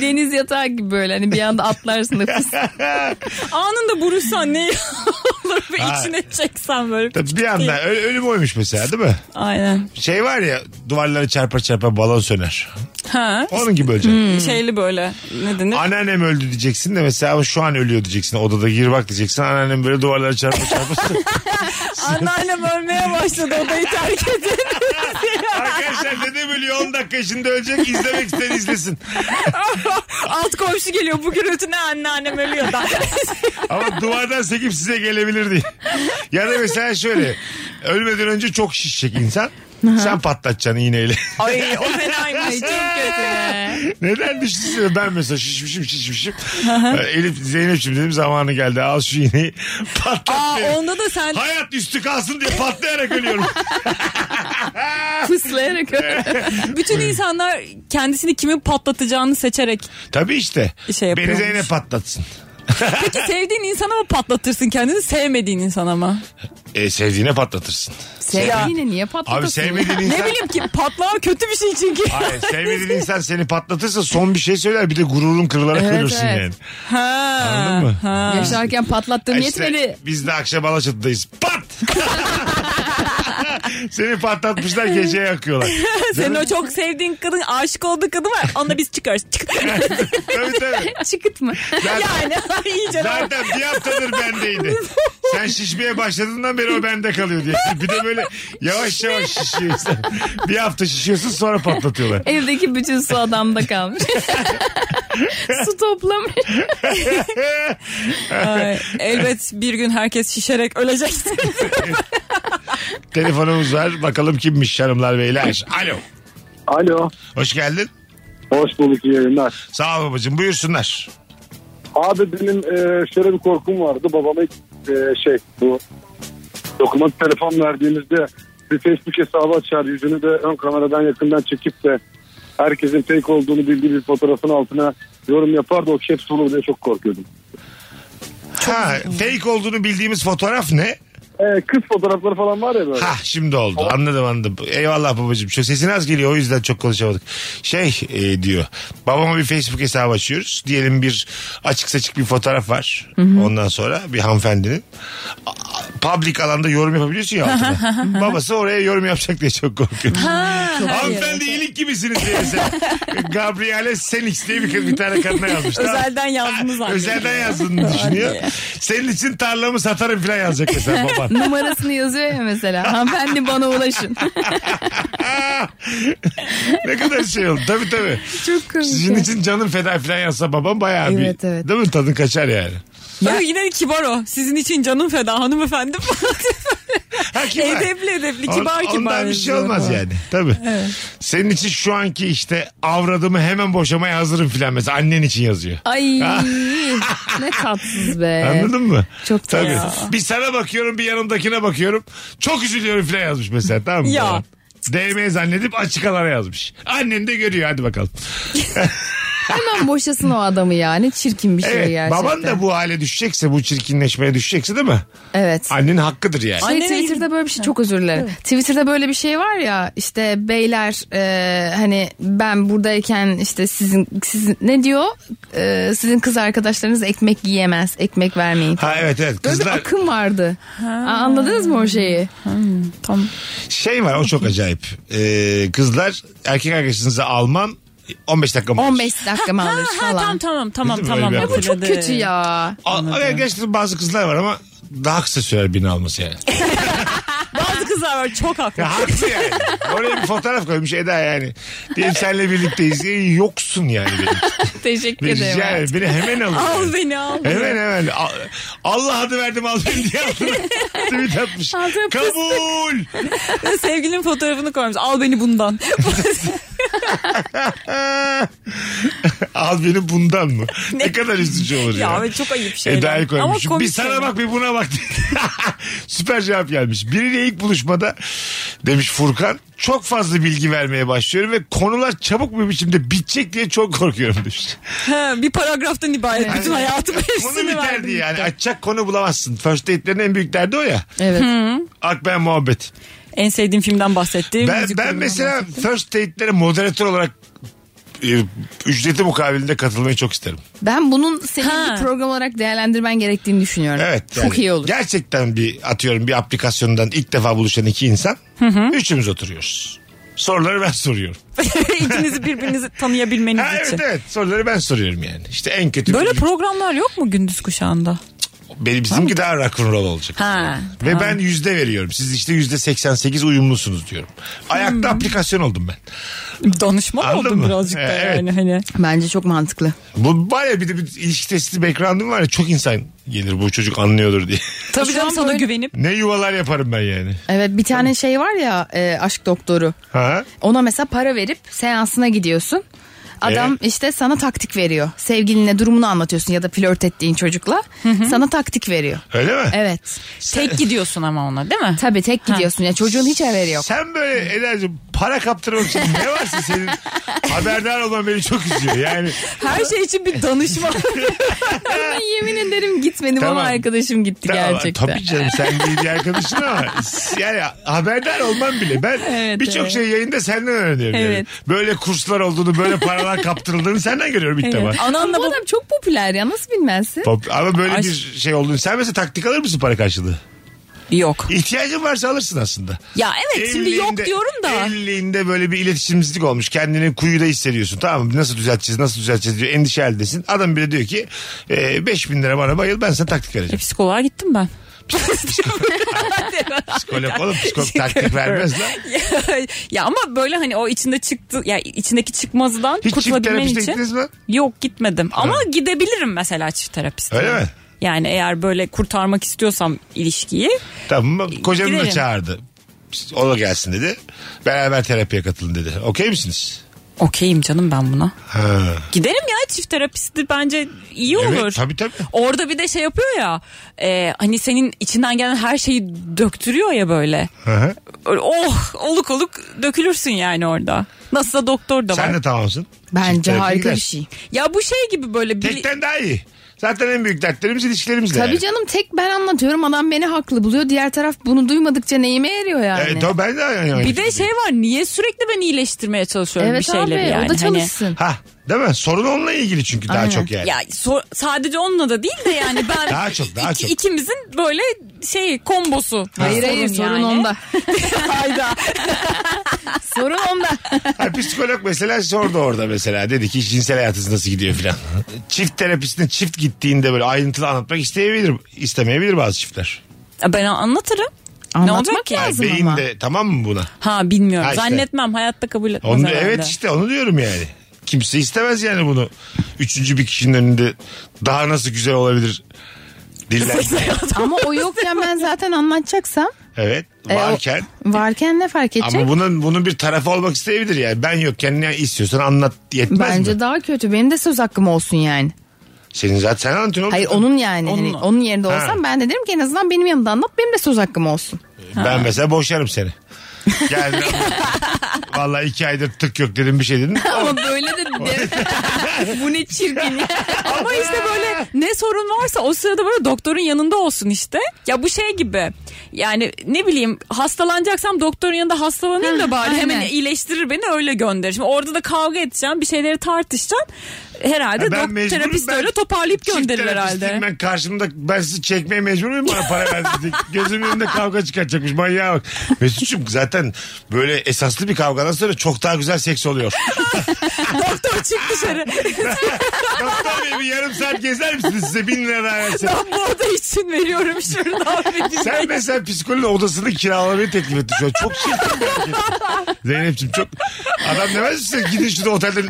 Deniz yatağı gibi böyle hani bir anda atlarsın da fıs. [LAUGHS] Anında buruşsan ne [LAUGHS] olur ve Ha. içine çeksen böyle. Tabii bir anda ö- ölüm oymuş mesela değil mi? Aynen. Şey var ya duvarları çarpa çarpa balon söner. Ha. Onun gibi öleceksin. Şeyli böyle. Ne denir? Anneannem öldü diyeceksin de mesela ama şu an ölüyor diyeceksin. Odada gir bak diyeceksin. Anneannem böyle duvarları çarpa çarpa. [LAUGHS] Anneannem ölmeye başladı odayı terk edin. Arkadaşlar dedem ölüyor 10 dakika içinde ölecek. İzlemek isteyen izlesin. Alt komşu geliyor bu gürültü ne anneannem ölüyor da. [LAUGHS] Ama duvardan sekip size gelebilir diye. Ya da mesela şöyle. Ölmeden önce çok şişecek insan. Sen patlatacaksın iğneyle. Ay o [LAUGHS] fenaymış. Çok kötü. Neden düşünsene ben mesela şişmişim şişmişim. Elif Zeynep'ciğim dedim zamanı geldi al şu iğneyi patlat Aa beni. onda da sen Hayat üstü kalsın diye patlayarak ölüyorum. [LAUGHS] Fıslayarak [LAUGHS] bütün insanlar kendisini kimin patlatacağını seçerek Tabii işte. Şey Beni yapıyormuş. Zeynep patlatsın. [LAUGHS] Peki sevdiğin insana mı patlatırsın kendini sevmediğin insana mı? E, sevdiğine patlatırsın. Sevdiğine niye patlatasın? Abi sevmediğin Ne insan... bileyim ki patlama kötü bir şey çünkü. Hayır [LAUGHS] sevmediğin insan seni patlatırsa son bir şey söyler bir de gururun kırılarak Evet, ölürsün evet. yani. Ha. Anladın mı? Ha. Yaşarken patlattığım İşte yetmedi. biz de akşam Alaçatı'dayız. Pat! [LAUGHS] Seni patlatmışlar geceye yakıyorlar. [LAUGHS] Senin o çok sevdiğin kadın aşık olduğu kadın var. Onunla biz çıkarız. Çık. [LAUGHS] tabii tabii. [LAUGHS] Çıkıt mı? Zaten, yani iyice. zaten bir haftadır bendeydi. Sen şişmeye başladığından beri o bende kalıyor diye. Bir de böyle yavaş yavaş şişiyor insan. Bir hafta şişiyorsun sonra patlatıyorlar. Evdeki bütün su adamda kalmış. su toplamış. Ay, elbet bir gün herkes şişerek ölecek. Telefonumuz var. Bakalım kimmiş hanımlar beyler. Alo. Alo. Hoş geldin. Hoş bulduk iyi yayınlar. Sağ ol babacığım. Buyursunlar. Abi benim e, şöyle bir korkum vardı. Babama e, şey bu doküman telefon verdiğimizde bir Facebook hesabı açar yüzünü de ön kameradan yakından çekip de herkesin fake olduğunu bildiği bir fotoğrafın altına yorum yapardı o caps olur diye çok korkuyordum. ha, fake olduğunu bildiğimiz fotoğraf ne? E, kız fotoğrafları falan var ya böyle. Ha şimdi oldu. Anladım anladım. Eyvallah babacığım. Şu sesin az geliyor o yüzden çok konuşamadık. Şey e, diyor. Babama bir Facebook hesabı açıyoruz. Diyelim bir açık saçık bir fotoğraf var. Ondan sonra bir hanımefendinin. A- Public alanda yorum yapabiliyorsun ya altına. [LAUGHS] Babası oraya yorum yapacak diye çok korkuyor. Hanımefendi iyilik gibisiniz diye mesela. [LAUGHS] Gabriele Senix diye bir, kız- bir tane kadına yazmış. Özelden yazdınız. Özelden yazdığını düşünüyor. Senin için tarlamı satarım falan yazacak mesela baban. Numarasını yazıyor ya mesela. Hanımefendi bana ulaşın. [LAUGHS] ne kadar şey oldu. Tabii tabii. Çok komik. Sizin için canım feda falan yazsa babam bayağı bir. Evet, evet. Değil mi? Tadın kaçar yani. Ya yine kibar o. Sizin için canım feda hanımefendi. [LAUGHS] Ha, kibar. edepli edepli On- kibar kibar. Ondan bir şey olmaz yani. Tabii. Senin için şu anki işte avradımı hemen boşamaya hazırım filan mesela annen için yazıyor. Ay [LAUGHS] ne tatsız be. Anladın mı? Çok Tabii. Bir sana bakıyorum bir yanımdakine bakıyorum. Çok üzülüyorum filan yazmış mesela tamam mı? Ya. DM zannedip açık alana yazmış. Annen de görüyor hadi bakalım. [LAUGHS] Hemen boşasın o adamı ya. Ne çirkin bir şey Evet gerçekten. baban da bu hale düşecekse bu çirkinleşmeye düşecekse değil mi? Evet. Annenin hakkıdır yani. Şey, Annene Twitter'da böyle bir şey çok özür dilerim. Twitter'da böyle bir şey var ya işte beyler e, hani ben buradayken işte sizin sizin ne diyor? E, sizin kız arkadaşlarınız ekmek yiyemez. Ekmek vermeyin. Ha evet evet Böyle bir kızlar akım vardı. Aa, anladınız mı o şeyi? Tamam. şey var o çok acayip. Ee, kızlar erkek arkadaşınızı almam 15 dakika mı? 15 dakika mı alır Ha, falan. tamam tamam tamam Bizim öyle tamam. bir bu çok hatırladım. kötü ya. Gerçekten bazı kızlar var ama daha kısa sürer birini alması yani. [LAUGHS] Kızlar var çok haklı. Ya haklı yani. Oraya bir fotoğraf koymuş Eda yani. Diyelim seninle birlikteyiz. E, yoksun yani benim. Teşekkür Rica ederim. ederim. Beni hemen alın. Al beni al. Hemen hemen. Al- Allah adı verdim al beni diye altına [LAUGHS] tweet atmış. Altına. Kabul. Sevgilinin fotoğrafını koymuş. Al beni bundan. [LAUGHS] al beni bundan mı? Ne, kadar üzücü olur ya. ya evet çok ayıp şeyler. Eda'yı koymuş. komik Bir sana şeyler. bak bir buna bak. [LAUGHS] Süper cevap gelmiş. Biriyle ilk buluşmada demiş Furkan çok fazla bilgi vermeye başlıyorum ve konular çabuk bir biçimde bitecek diye çok korkuyorum demiş. Ha, bir paragraftan ibaret. Bütün hayatım Konu hepsini biterdi verdim. yani. Açacak konu bulamazsın. First date'lerin en büyük derdi o ya. Evet. Akben muhabbet. En sevdiğim filmden bahsettiğim. Ben, ben mesela bahsettim. first date'lere moderatör olarak ücreti mukabilinde katılmayı çok isterim. Ben bunun senin Ha. bir program olarak değerlendirmen gerektiğini düşünüyorum. Evet. Çok yani iyi olur. Gerçekten bir atıyorum bir aplikasyondan ilk defa buluşan iki insan. Üçümüz oturuyoruz. Soruları ben soruyorum. [LAUGHS] İkinizi birbirinizi tanıyabilmeniz Ha, için. evet evet soruları ben soruyorum yani. İşte en kötü. Böyle bir- programlar yok mu gündüz kuşağında? Benim bizimki daha rock'n'roll olacak. Ha, Ve ben yüzde veriyorum. Siz işte yüzde 88 uyumlusunuz diyorum. Ayakta aplikasyon oldum ben. Danışman Anladın oldum mı? birazcık da evet. yani hani. Bence çok mantıklı. Bu var ya bir de bir ilişki testi background'um var ya çok insan gelir bu çocuk anlıyordur diye. [LAUGHS] Tabii Şu canım an sana böyle- güvenip. ne yuvalar yaparım ben yani. Evet bir tane şey var ya e, aşk doktoru. Ha? Ona mesela para verip seansına gidiyorsun. Adam Evet. işte sana taktik veriyor. Sevgiline durumunu anlatıyorsun ya da flört ettiğin çocukla. Sana taktik veriyor. Öyle mi? Evet. Tek gidiyorsun ama ona değil mi? Tabii tek gidiyorsun. Ya çocuğun hiç haberi yok. Sen böyle Eda'cığım para kaptırmak için ne varsa senin haberdar olman beni çok üzüyor. Yani Her şey için bir danışman. Ben [LAUGHS] yemin ederim gitmedim Tamam. ama arkadaşım gitti Tamam, gerçekten. Tabii canım sen değil arkadaşın ama yani haberdar olman bile. Ben Evet, birçok evet. şey yayında senden öğreniyorum. yani. Evet. Böyle kurslar olduğunu böyle paralar kaptırıldığını senden görüyorum ilk defa. Ananla Bu adam çok popüler ya nasıl bilmezsin? Pop- Ama böyle Ay- bir şey olduğunu sen mesela taktik alır mısın para karşılığı? Yok. İhtiyacın varsa alırsın aslında. Ya evet şimdi yok Evliliğinde- diyorum da. Evliliğinde böyle bir iletişimsizlik olmuş. Kendini kuyuda hissediyorsun. Tamam mı? Nasıl düzelteceğiz nasıl düzelteceğiz diyor. Endişe halindesin. Adam bile diyor ki e, 5000 lira bana bayıl ben sana taktik E, vereceğim. psikoloğa gittim ben. Psikolog oğlum psikolog taktik vermez lan. ya, [LAUGHS] ya ama böyle hani o içinde çıktı ya içindeki çıkmazdan Hiç çift kurtulabilmen terapiste için. gittiniz mi? Yok gitmedim ama gidebilirim mesela çift terapiste. Öyle mi? Yani eğer böyle kurtarmak istiyorsam ilişkiyi Tamam kocanı da Giderim. çağırdı. O da gelsin dedi. Beraber terapiye katılın dedi. Okey misiniz? Okeyim canım ben buna. Ha. Giderim ya çift terapisti bence iyi olur. Evet tabii tabii. Orada bir de şey yapıyor ya e, hani senin içinden gelen her şeyi döktürüyor ya böyle. Hı hı. Öyle, oh oluk oluk dökülürsün yani orada. Nasılsa doktor da var. Sen de tamamsın. Bence harika bir gidersin. şey. Ya bu şey gibi böyle. Tekten daha iyi. Zaten en büyük dertlerimiz ilişkilerimizle. Tabii yani. canım tek ben anlatıyorum adam beni haklı buluyor. Diğer taraf bunu duymadıkça neyime eriyor yani. Evet, tabii ben de yani. Bir de şey var niye sürekli ben iyileştirmeye çalışıyorum Evet bir şeyleri abi yani. o da Hani- çalışsın. Ha değil mi? Sorun onunla ilgili çünkü daha Aynen. çok yani. Ya so- sadece onunla da değil de yani ben [LAUGHS] Daha çok, daha çok. ikimizin böyle şey kombosu. Hayır hayır sorun yani. onda. [LAUGHS] Hayda. sorun onda. Ha, psikolog mesela sordu orada mesela. Dedi ki cinsel hayatınız nasıl gidiyor filan. [LAUGHS] Çift terapisine çift gittiğinde böyle ayrıntılı anlatmak isteyebilir, istemeyebilir bazı çiftler. Ben anlatırım. ne Anlatmak olacak ki? lazım. Beyin ama. de tamam mı buna? Ha bilmiyorum. Ha işte. Zannetmem. Hayatta kabul etmez Onu, herhalde. evet işte onu diyorum yani. Kimse istemez yani bunu. Üçüncü bir kişinin önünde daha nasıl güzel olabilir diller. [LAUGHS] Ama o yokken ben zaten anlatacaksam evet e, o- varken. varken ne fark edecek? Ama bunun bunun bir tarafı olmak isteyebilir yani. Ben yokken ne istiyorsan anlat yetmez Bence mi? daha kötü. Benim de söz hakkım olsun yani. Senin zaten sen anlatıyorsun. Hayır onun yani. Onun- Hani onun yerinde Ha. olsam ben de derim ki en azından benim yanımda anlat. Benim de söz hakkım olsun. Ben mesela boşarım seni. Geldin Vallahi iki aydır tık yok dedim bir şey dedim. [LAUGHS] Ama böyle de Bu ne çirkin ya. [LAUGHS] Ama işte böyle ne sorun varsa o sırada böyle doktorun yanında olsun işte. Ya bu şey gibi. Yani ne bileyim hastalanacaksam doktorun yanında hastalanayım da bari hemen iyileştirir beni öyle gönderir. Şimdi orada da kavga edeceğim bir şeyleri tartışacağım. Herhalde Ya ben dok- mecburum, terapist öyle toparlayıp gönderir herhalde. Ben karşımda ben sizi çekmeye mecbur muyum bana para diye. [LAUGHS] Gözümün önünde kavga çıkartacakmış manyağa bak. Mesut'cum zaten böyle esaslı bir kavgadan sonra çok daha güzel seks oluyor. [LAUGHS] Doktor çık dışarı. [LAUGHS] Doktor bey bir yarım saat gezer misiniz size bin lira daha verse. ben bu oda için veriyorum şuradan bir Sen mesela psikolojinin odasını kiralamayı teklif ettin an. Çok çirkin bir hareket. Zeynep'ciğim çok... Adam demez misin gidin şurada otelde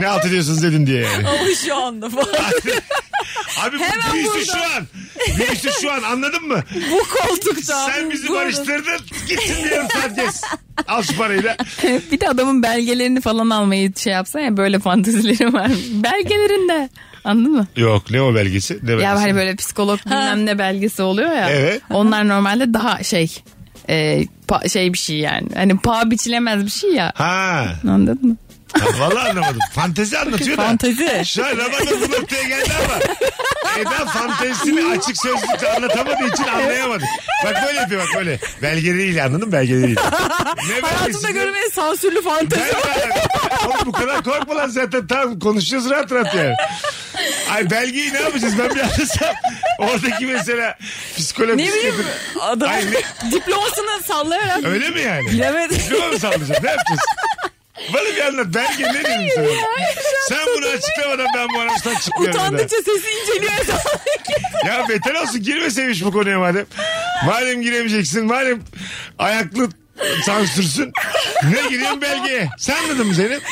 ne alt ediyorsunuz dedin diye yani. Ama şu anda falan. [LAUGHS] Abi Hemen bu büyüsü burada. şu an. Büyüsü şu an anladın mı? bu koltukta. Sen bizi Burada. barıştırdın. Gitsin bir yarım saat gez. Al şu parayla. [LAUGHS] bir de adamın belgelerini falan almayı şey yapsan ya böyle fantezileri var. Belgelerinde. Anladın mı? Yok ne o belgesi? Ne belgesi? Ya hani böyle psikolog bilmem ne belgesi oluyor ya. Evet. Onlar normalde daha şey e, pa- şey bir şey yani. Hani paha biçilemez bir şey ya. Ha. Anladın mı? Ha, [LAUGHS] Vallahi anlamadım. Fantezi anlatıyor da. Fantezi. Şu an Ramazan bu noktaya geldi ama Eda fantezisini açık sözlükte anlatamadığı için anlayamadı. Bak böyle yapıyor bak böyle. Belgeleriyle anladın mı? Belgeleriyle. Ne Hayatımda belgesi? görmeyen sansürlü fantezi. Ben ben- Oğlum bu kadar korkma lan zaten tamam konuşacağız rahat rahat yani. Ay belgeyi ne yapacağız ben bir anlasam. Oradaki mesela psikolog Ne bileyim adam Ay ne- [LAUGHS] diplomasını sallayarak Öyle mi yani? bilemedim. Diploma mı sallayacağız? Ne yapacağız? Bana bir anlat. Belge ne dedim sana? Sen bunu açıklamadan ben bu araçtan çıkmıyorum. Utandıkça sesi inceliyor. Ya beter olsun girmeseymiş bu konuya madem. Madem giremeyeceksin madem ayaklı sansürsün. Ne gireyim belgeye? Sen anladın mı Zeynep?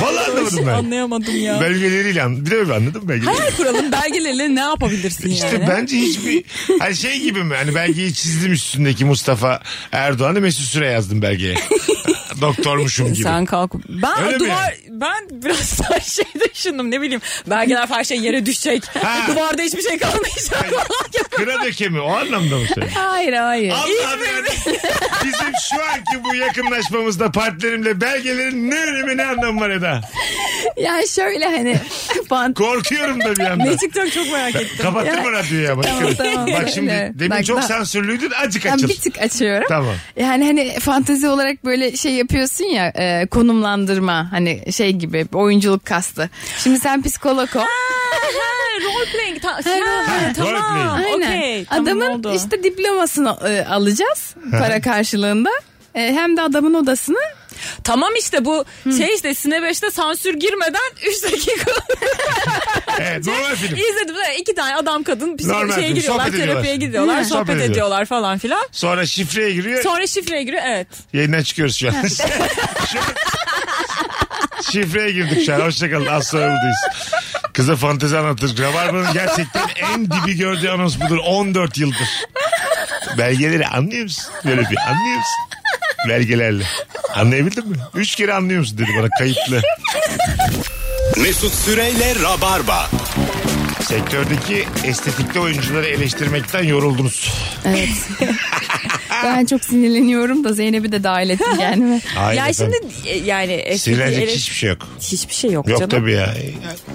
Vallahi anlamadım ben. Anlayamadım ya. Belgeleriyle anladım. Bir de anladın mı belgeleri? Hayal kuralım belgelerle ne yapabilirsin İşte yani? bence hiçbir hani şey gibi mi? Hani belgeyi çizdim üstündeki Mustafa Erdoğan'ı Mesut Süre yazdım belgeye. [LAUGHS] Doktormuşum gibi. Sen kalk. Ben Öyle mi duvar ben biraz [LAUGHS] daha şey düşündüm ne bileyim. Belgeler her şey yere düşecek. Ha. Duvarda hiçbir şey kalmayacak. Kıra dökemi o anlamda mı söylüyorsun? Hayır hayır. Allah'ım yani bizim şu anki bu yakınlaşmamızda partnerimle belgelerin ne önemi ne anlamı var Eda? Yani şöyle hani fant Korkuyorum da bir yandan. ne çıkacak çok merak ettim. Kapatırma radyoyu ama. Tamam, dikkat et. tamam. Bak şimdi Öyle. demin Bak, çok bak. sansürlüydün azıcık Ben açıl. bir tık açıyorum. Tamam. Yani hani fantezi olarak böyle şey yapıyorsun ya e, konumlandırma hani şey gibi oyunculuk kastı. Şimdi sen psikolog ol. Role playing. Ta- Ha, ha, role tamam. playing. Aynen. Okey. tamam, Adamın oldu. işte diplomasını e, alacağız para karşılığında. E, hem de adamın odasını Tamam işte bu şey işte Sine 5'te sansür girmeden 3 dakika [LAUGHS] Evet normal film. izledim. İki tane adam kadın bir Normal şeye film, giriyorlar, sohbet terapiye ediyorlar. gidiyorlar, Hı. sohbet, Sohbet ediyor. ediyorlar falan filan. Sonra şifreye giriyor. Sonra şifreye giriyor evet. Yayından çıkıyoruz şu an. [LAUGHS] Şu an- Şifreye girdik şu an. Hoşçakalın. Az sonra buradayız. Kıza fantezi anlatır. Rabarba'nın gerçekten en dibi gördüğü anons budur. 14 yıldır. Belgeleri anlıyor musun? Böyle bir anlıyor musun? Belgelerle. Anlayabildin mi? Üç kere anlıyor musun dedi bana kayıtlı. Mesut Süreyle Rabarba. Sektördeki estetikli oyuncuları eleştirmekten yoruldunuz. Evet. [LAUGHS] ben çok sinirleniyorum da Zeynep'i de dahil ettim [LAUGHS] kendime. Hayır ya efendim. şimdi e, yani Sinirlenecek ele- hiçbir şey yok. hiçbir şey yok, Yok canım. tabii ya.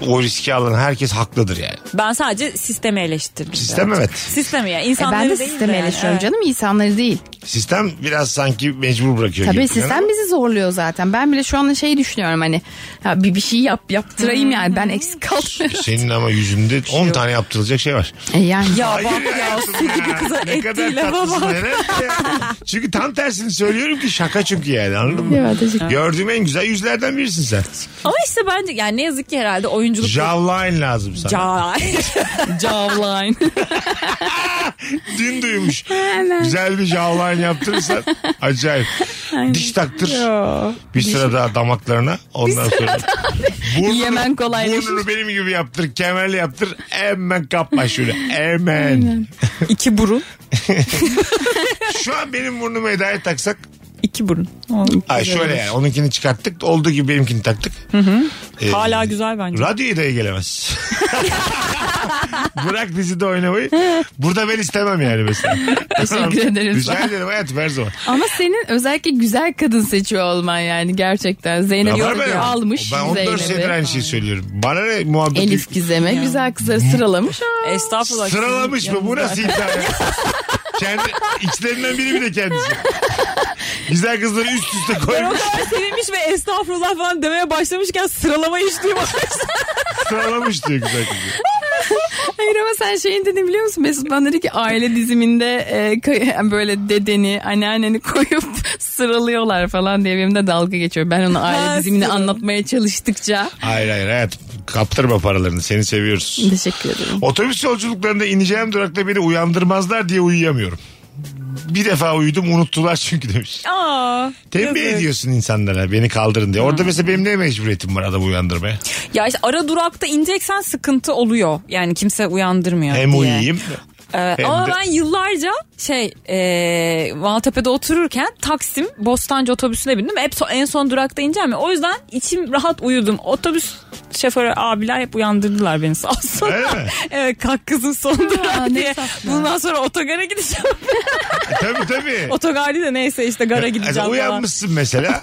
O riski alan herkes haklıdır yani. Ben sadece sistemi eleştirdim. Sistem evet. Sistemi ya E insanları ben de sistemi yani. eleştiriyorum Evet. canım insanları değil. Sistem biraz sanki mecbur bırakıyor Tabii gibi. sistem bizi zorluyor zaten. Ben bile şu anda şey düşünüyorum hani ya bir bir şey yap yaptırayım yani ben eksik kalmıyorum. Senin ama yüzünde 10 tane yaptırılacak şey var. E yani. Ya Hayır bak ya ya. kıza Ne kadar tatlısın. Ya. [LAUGHS] Çünkü tam tersini söylüyorum ki şaka çünkü yani anladın mı? Teşekkür Gördüğüm en güzel yüzlerden birisin sen. Ama işte bence yani ne yazık ki herhalde oyunculuk... Jawline lazım sana. Ca- Jawline. [LAUGHS] [LAUGHS] Dün duymuş. Güzel bir jawline yaptırırsan acayip. Diş taktır. Bir sıra daha damaklarına. Ondan sonra. Burnunu, Yemen kolaylaşır. Burnunu benim gibi yaptır. Kemerli yaptır. Hemen kapma şöyle. Hemen. İki burun. Şu an benim burnumu Eda'ya taksak. İki burun. Ay şöyle yani. Onunkini çıkarttık. Olduğu gibi benimkini taktık. Ee, Hala güzel bence. Radyo Eda'ya gelemez. [LAUGHS] Bırak dizide oynamayı. Burada ben istemem yani mesela. Teşekkür ederiz. Rica ederim hayatım her zaman. Ama senin özellikle güzel kadın seçiyor olman yani gerçekten. Zeynep benim. almış Ben 14 senedir Zeynep'i. aynı şeyi söylüyorum. Bana ne muhabbeti? Elif Gizem'e güzel kızları sıralamış. Estağfurullah. Sıralamış mı? Bu nasıl ya? [LAUGHS] Kendi, içlerinden biri bir de kendisi. Güzel kızları üst üste Ben o koymuş. kadar sevinmiş ve estağfurullah falan demeye başlamışken sıralamayı hiç duymamıştım. Sıralamış diyor güzel kızı. Hayır ama sen şeyin dedin biliyor musun? Mesut bana dedi ki aile diziminde e, [LAUGHS] böyle dedeni, anneanneni koyup [LAUGHS] sıralıyorlar falan diye benim de dalga geçiyor. Ben onu aile dizimini anlatmaya çalıştıkça. Hayır hayır hayatım. Kaptırma paralarını. Seni seviyoruz. Teşekkür ederim. Otobüs yolculuklarında ineceğim durakta beni uyandırmazlar diye uyuyamıyorum. Bir defa uyudum unuttular çünkü demiş. Aa, Tembih yazık. ediyorsun insanlara beni kaldırın diye. Orada mesela benim ne mecburiyetim var adamı uyandırmaya? Ya işte ara durakta ineceksen sıkıntı oluyor. Yani kimse uyandırmıyor Hem diye. uyuyayım. Ee, Hem ama de- ben yıllarca şey e, Maltepe'de otururken Taksim Bostancı otobüsüne bindim. Hep so- en son durakta ineceğim ya. O yüzden içim rahat uyudum. Otobüs şoförü abiler hep uyandırdılar beni sağ olsun. Öyle mi? [LAUGHS] evet kalk kızım son durak diye. Bundan sonra otogara gideceğim. [LAUGHS] E, tabii tabii. Otogar değil de neyse işte gara Yani gideceğim uyanmışsın mesela.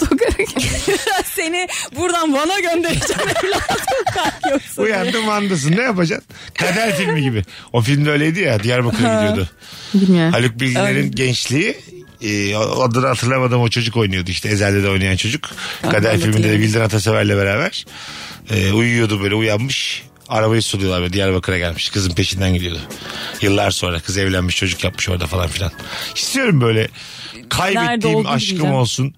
[LAUGHS] Seni buradan Van'a göndereceğim evladım kalk yoksa. Uyandın Van'dasın. Ne yapacaksın? Kader filmi gibi. O filmde öyleydi ya. Diyarbakır'a gidiyordu. Bilmiyorum. Haluk Bilginer'in gençliği e, adını hatırlamadım o çocuk oynuyordu işte Ezel'de de oynayan çocuk. Kader filminde de Bildan Atasever'le beraber e, uyuyordu böyle uyanmış. Arabayı suluyorlar böyle Diyarbakır'a gelmiş. Kızın peşinden gidiyordu. Yıllar sonra kız evlenmiş çocuk yapmış orada falan filan. İstiyorum böyle kaybettiğim olduğunu aşkım bileceğim. olsun.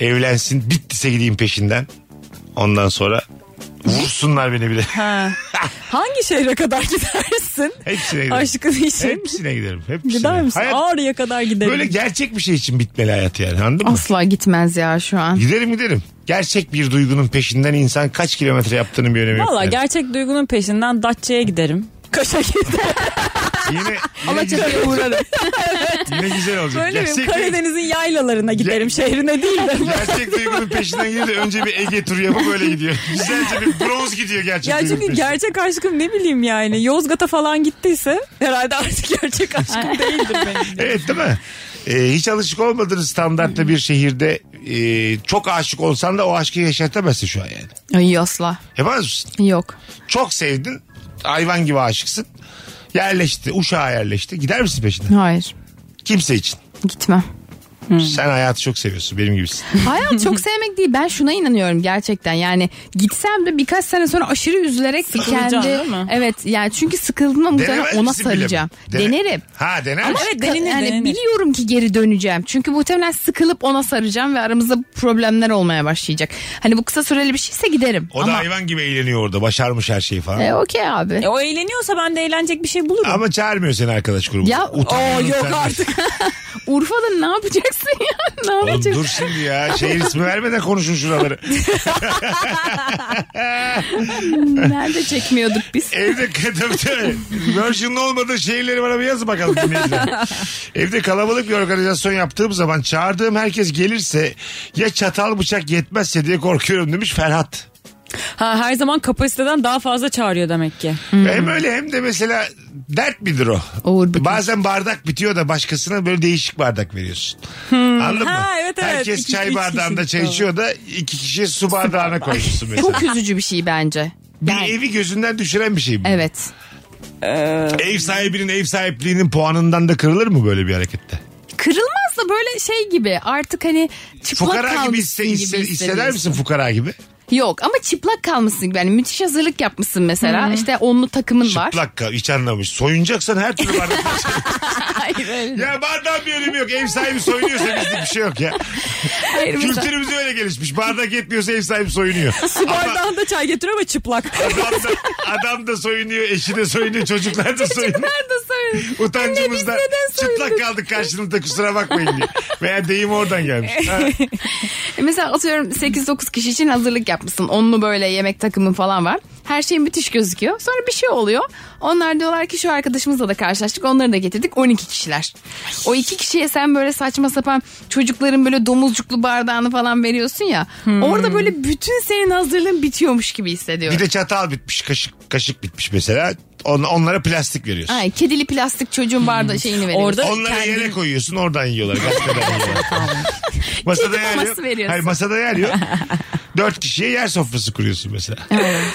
Evlensin bittiyse gideyim peşinden. Ondan sonra vursunlar beni bile. Ha. [LAUGHS] Hangi şehre kadar gidersin? Hepsine giderim. Aşkın için. Hepsine giderim. Hepsine. Gider misin? Hayat Ağrı'ya kadar giderim. böyle gerçek bir şey için bitmeli hayat yani anladın mı? Asla gitmez ya şu an. Giderim giderim. Gerçek bir duygunun peşinden insan kaç kilometre yaptığının bir önemi yok. Valla yani. gerçek duygunun peşinden Datça'ya giderim. Kaş'a giderim. Yine, yine, güzel, uğrarım. yine güzel olacak. Böyle gerçek, Karadeniz'in yaylalarına giderim şehrine değil de. gerçek duygunun peşinden gidiyor da önce bir Ege turu yapıp öyle gidiyor. Güzelce bir bronz gidiyor gerçek ya çünkü peşinden. gerçek aşkım ne bileyim yani Yozgat'a falan gittiyse herhalde artık gerçek aşkım [LAUGHS] değildir benim. Evet değil mi? Ee, hiç alışık olmadığın standartta bir şehirde e, çok aşık olsan da o aşkı yaşatamazsın şu an yani. Ay asla. Yapamaz mısın? Yok. Çok sevdin. Hayvan gibi aşıksın. Yerleşti. Uşağa yerleşti. Gider misin peşinden? Hayır. Kimse için. Gitmem. Sen hayatı çok seviyorsun. Benim gibisin. [LAUGHS] Hayat çok sevmek değil. Ben şuna inanıyorum gerçekten. Yani gitsem de birkaç sene sonra aşırı üzülerek kendi değil mi? evet yani çünkü sıkıldığımda muhtemelen ona saracağım. Dene- Denerim. Ha dener Ama? Evet, denenir, yani denenir. biliyorum ki geri döneceğim. Çünkü muhtemelen sıkılıp ona saracağım ve aramızda problemler olmaya başlayacak. Hani bu kısa süreli bir şeyse giderim. O da Ama hayvan gibi eğleniyor orada. Başarmış her şeyi falan. e, okey abi. E, o eğleniyorsa ben de eğlenecek bir şey bulurum. Ama çağırmıyor seni arkadaş grubu. Ya, o yok artık. [LAUGHS] Urfa'da ne yapacaksın ya? [LAUGHS] Ne Oğlum yapacaksın? dur şimdi ya. Şehir ismi vermeden konuşun şuraları. [LAUGHS] Nerede çekmiyorduk biz? Evde tabii tabii. Version'lı olmadığı şehirleri bana bir yazın bakalım dinleyiciler. Evde kalabalık bir organizasyon yaptığım zaman çağırdığım herkes gelirse ya çatal bıçak yetmezse diye korkuyorum demiş Ferhat. Ha, her zaman kapasiteden daha fazla çağırıyor demek ki. Hem öyle hem de mesela dert midir o? Uğur bıkmış. Bazen bardak bitiyor da başkasına böyle değişik bardak veriyorsun. Anladın Ha, mı? evet, evet. Herkes İki- çay bardağında kişi. çay içiyor da iki kişi su bardağına koymuşsun mesela. Çok üzücü bir şey bence. bir Yani- evi gözünden düşüren bir şey bu. Evet. Ev sahibinin ev sahipliğinin puanından da kırılır mı böyle bir harekette? Kırılmaz da böyle şey gibi artık hani çıplak Fukara gibi, kalmışsın hisse, gibi, hisse- hisseder misin fukara gibi? Yok ama çıplak kalmışsın. Yani müthiş hazırlık yapmışsın mesela. İşte onlu takımın var. Çıplak kal hiç anlamış. Soyunacaksan her türlü bardak [LAUGHS] Hayır öyle. Ya bardağın bir önemi yok. Ev sahibi soyunuyorsa bizlik bir şey yok ya. Hayır, mesela- Kültürümüz öyle gelişmiş. Bardak yetmiyorsa ev sahibi soyunuyor. Su bardağında çay getiriyor ama çıplak. Adam da, adam da soyunuyor, eşi de soyunuyor, çocuklar da soyunuyor. Nerede söyle? [LAUGHS] Utancımızdan çıplak kaldık karşınızda kusura bakmayın diye. Veya deyim oradan gelmiş. [LAUGHS] E Mesela atıyorum 8-9 kişi için hazırlık yapmışsın. Onlu böyle yemek takımın falan var. Her şey müthiş gözüküyor. Sonra bir şey oluyor. Onlar diyorlar ki şu arkadaşımızla da karşılaştık. Onları da getirdik. 12 kişiler. O iki kişiye sen böyle saçma sapan çocukların böyle domuzcuklu bardağını falan veriyorsun ya. Orada böyle bütün senin hazırlığın bitiyormuş gibi hissediyorum. Bir de çatal bitmiş, kaşık kaşık bitmiş mesela. On, onlara plastik veriyorsun. Ay, kedili plastik çocuğun bardağı şeyini veriyorsun. Orada Onlara kendin- yere koyuyorsun oradan yiyorlar. Gazeteden yiyorlar. [LAUGHS] masada yer yok. veriyorsun. Hayır masada yer yok. [LAUGHS] Dört kişiye yer sofrası kuruyorsun mesela.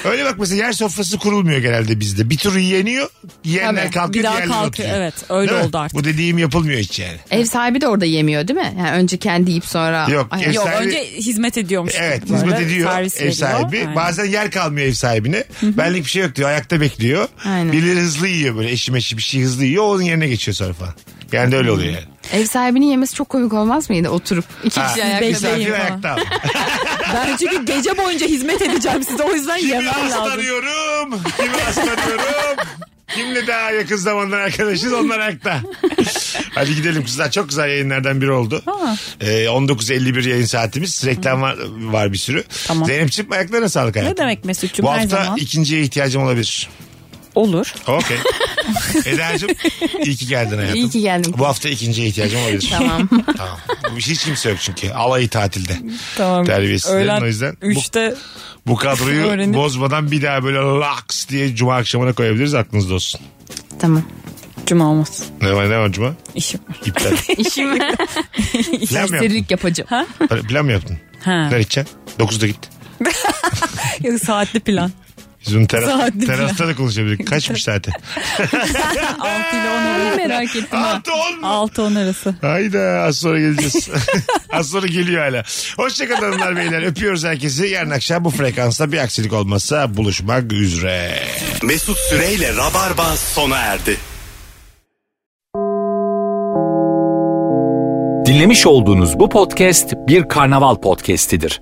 Öyle bak mesela yer sofrası kurulmuyor genelde bizde. Bir tur yeniyor. Yiyenler Tabii. kalkıyor. Bir daha diğerleri kalkıyor. oturuyor. Evet, öyle Değil mi? oldu artık. Bu dediğim yapılmıyor hiç yani. Ev sahibi de orada yemiyor değil mi? Yani önce kendi yiyip sonra... Yok, Ay, ev Yok sahibi- önce hizmet ediyormuş. Evet Böyle hizmet ediyor servis ev veriyor. sahibi. Aynen. Bazen yer kalmıyor ev sahibine. Benlik bir şey yok diyor. Ayakta bekliyor. Aynen. Birileri hızlı yiyor böyle eşi meşi bir şey hızlı yiyor. Onun yerine geçiyor sonra falan. Yani de öyle oluyor yani. Ev sahibinin yemesi çok komik olmaz mıydı oturup iki kişi ayakta bekleyin misafir falan. ayakta. [LAUGHS] Ben çünkü gece boyunca hizmet edeceğim size o yüzden Kimi yemem lazım. hastalıyorum? Kimi hastalıyorum? Kimle daha yakın zamanlar arkadaşız onlar ayakta. Hadi gidelim kızlar. Çok güzel yayınlardan biri oldu. Ee, 19.51 yayın saatimiz. Reklam var, var bir sürü. Tamam. Zeynep'ciğim ayaklarına sağlık hayatım. Ne demek Mesut'cum Bu her hafta zaman. ikinciye ihtiyacım olabilir. Olur. Okey. [LAUGHS] Eda'cığım iyi ki geldin hayatım. İyi ki geldim. Bu hafta ikinciye ihtiyacım olabilir. Tamam. [LAUGHS] tamam. Bu hiç kimse yok çünkü. Alayı tatilde. Tamam. Terbiyesizlerin Öğlen o yüzden. Bu- Üçte Bu kadroyu [LAUGHS] Öğrenip- bozmadan bir daha böyle laks diye cuma akşamına koyabiliriz aklınızda olsun. tamam. cuma olmaz. Ne var ne var cuma? İşim var. İptal. [LAUGHS] İşim Plan mı yaptın? serserilik yapacağım. Plan mı yaptın? Ha. Nereye gideceksin? 9'da git. Yok, saatli plan. Biz bunu teras, Saatli terasta da konuşabiliriz. Kaçmış saate? 6 [LAUGHS] ile 10 arası. Merak ettim. ha. 6 10 mu? 6-10 arası. Hayda az sonra geleceğiz. [LAUGHS] az sonra geliyor hala. Hoşçakalın hanımlar beyler. Öpüyoruz herkesi. Yarın akşam bu frekansta bir aksilik olmazsa buluşmak üzere. Mesut Süreyle Rabarba sona erdi. Dinlemiş olduğunuz bu podcast bir karnaval podcastidir.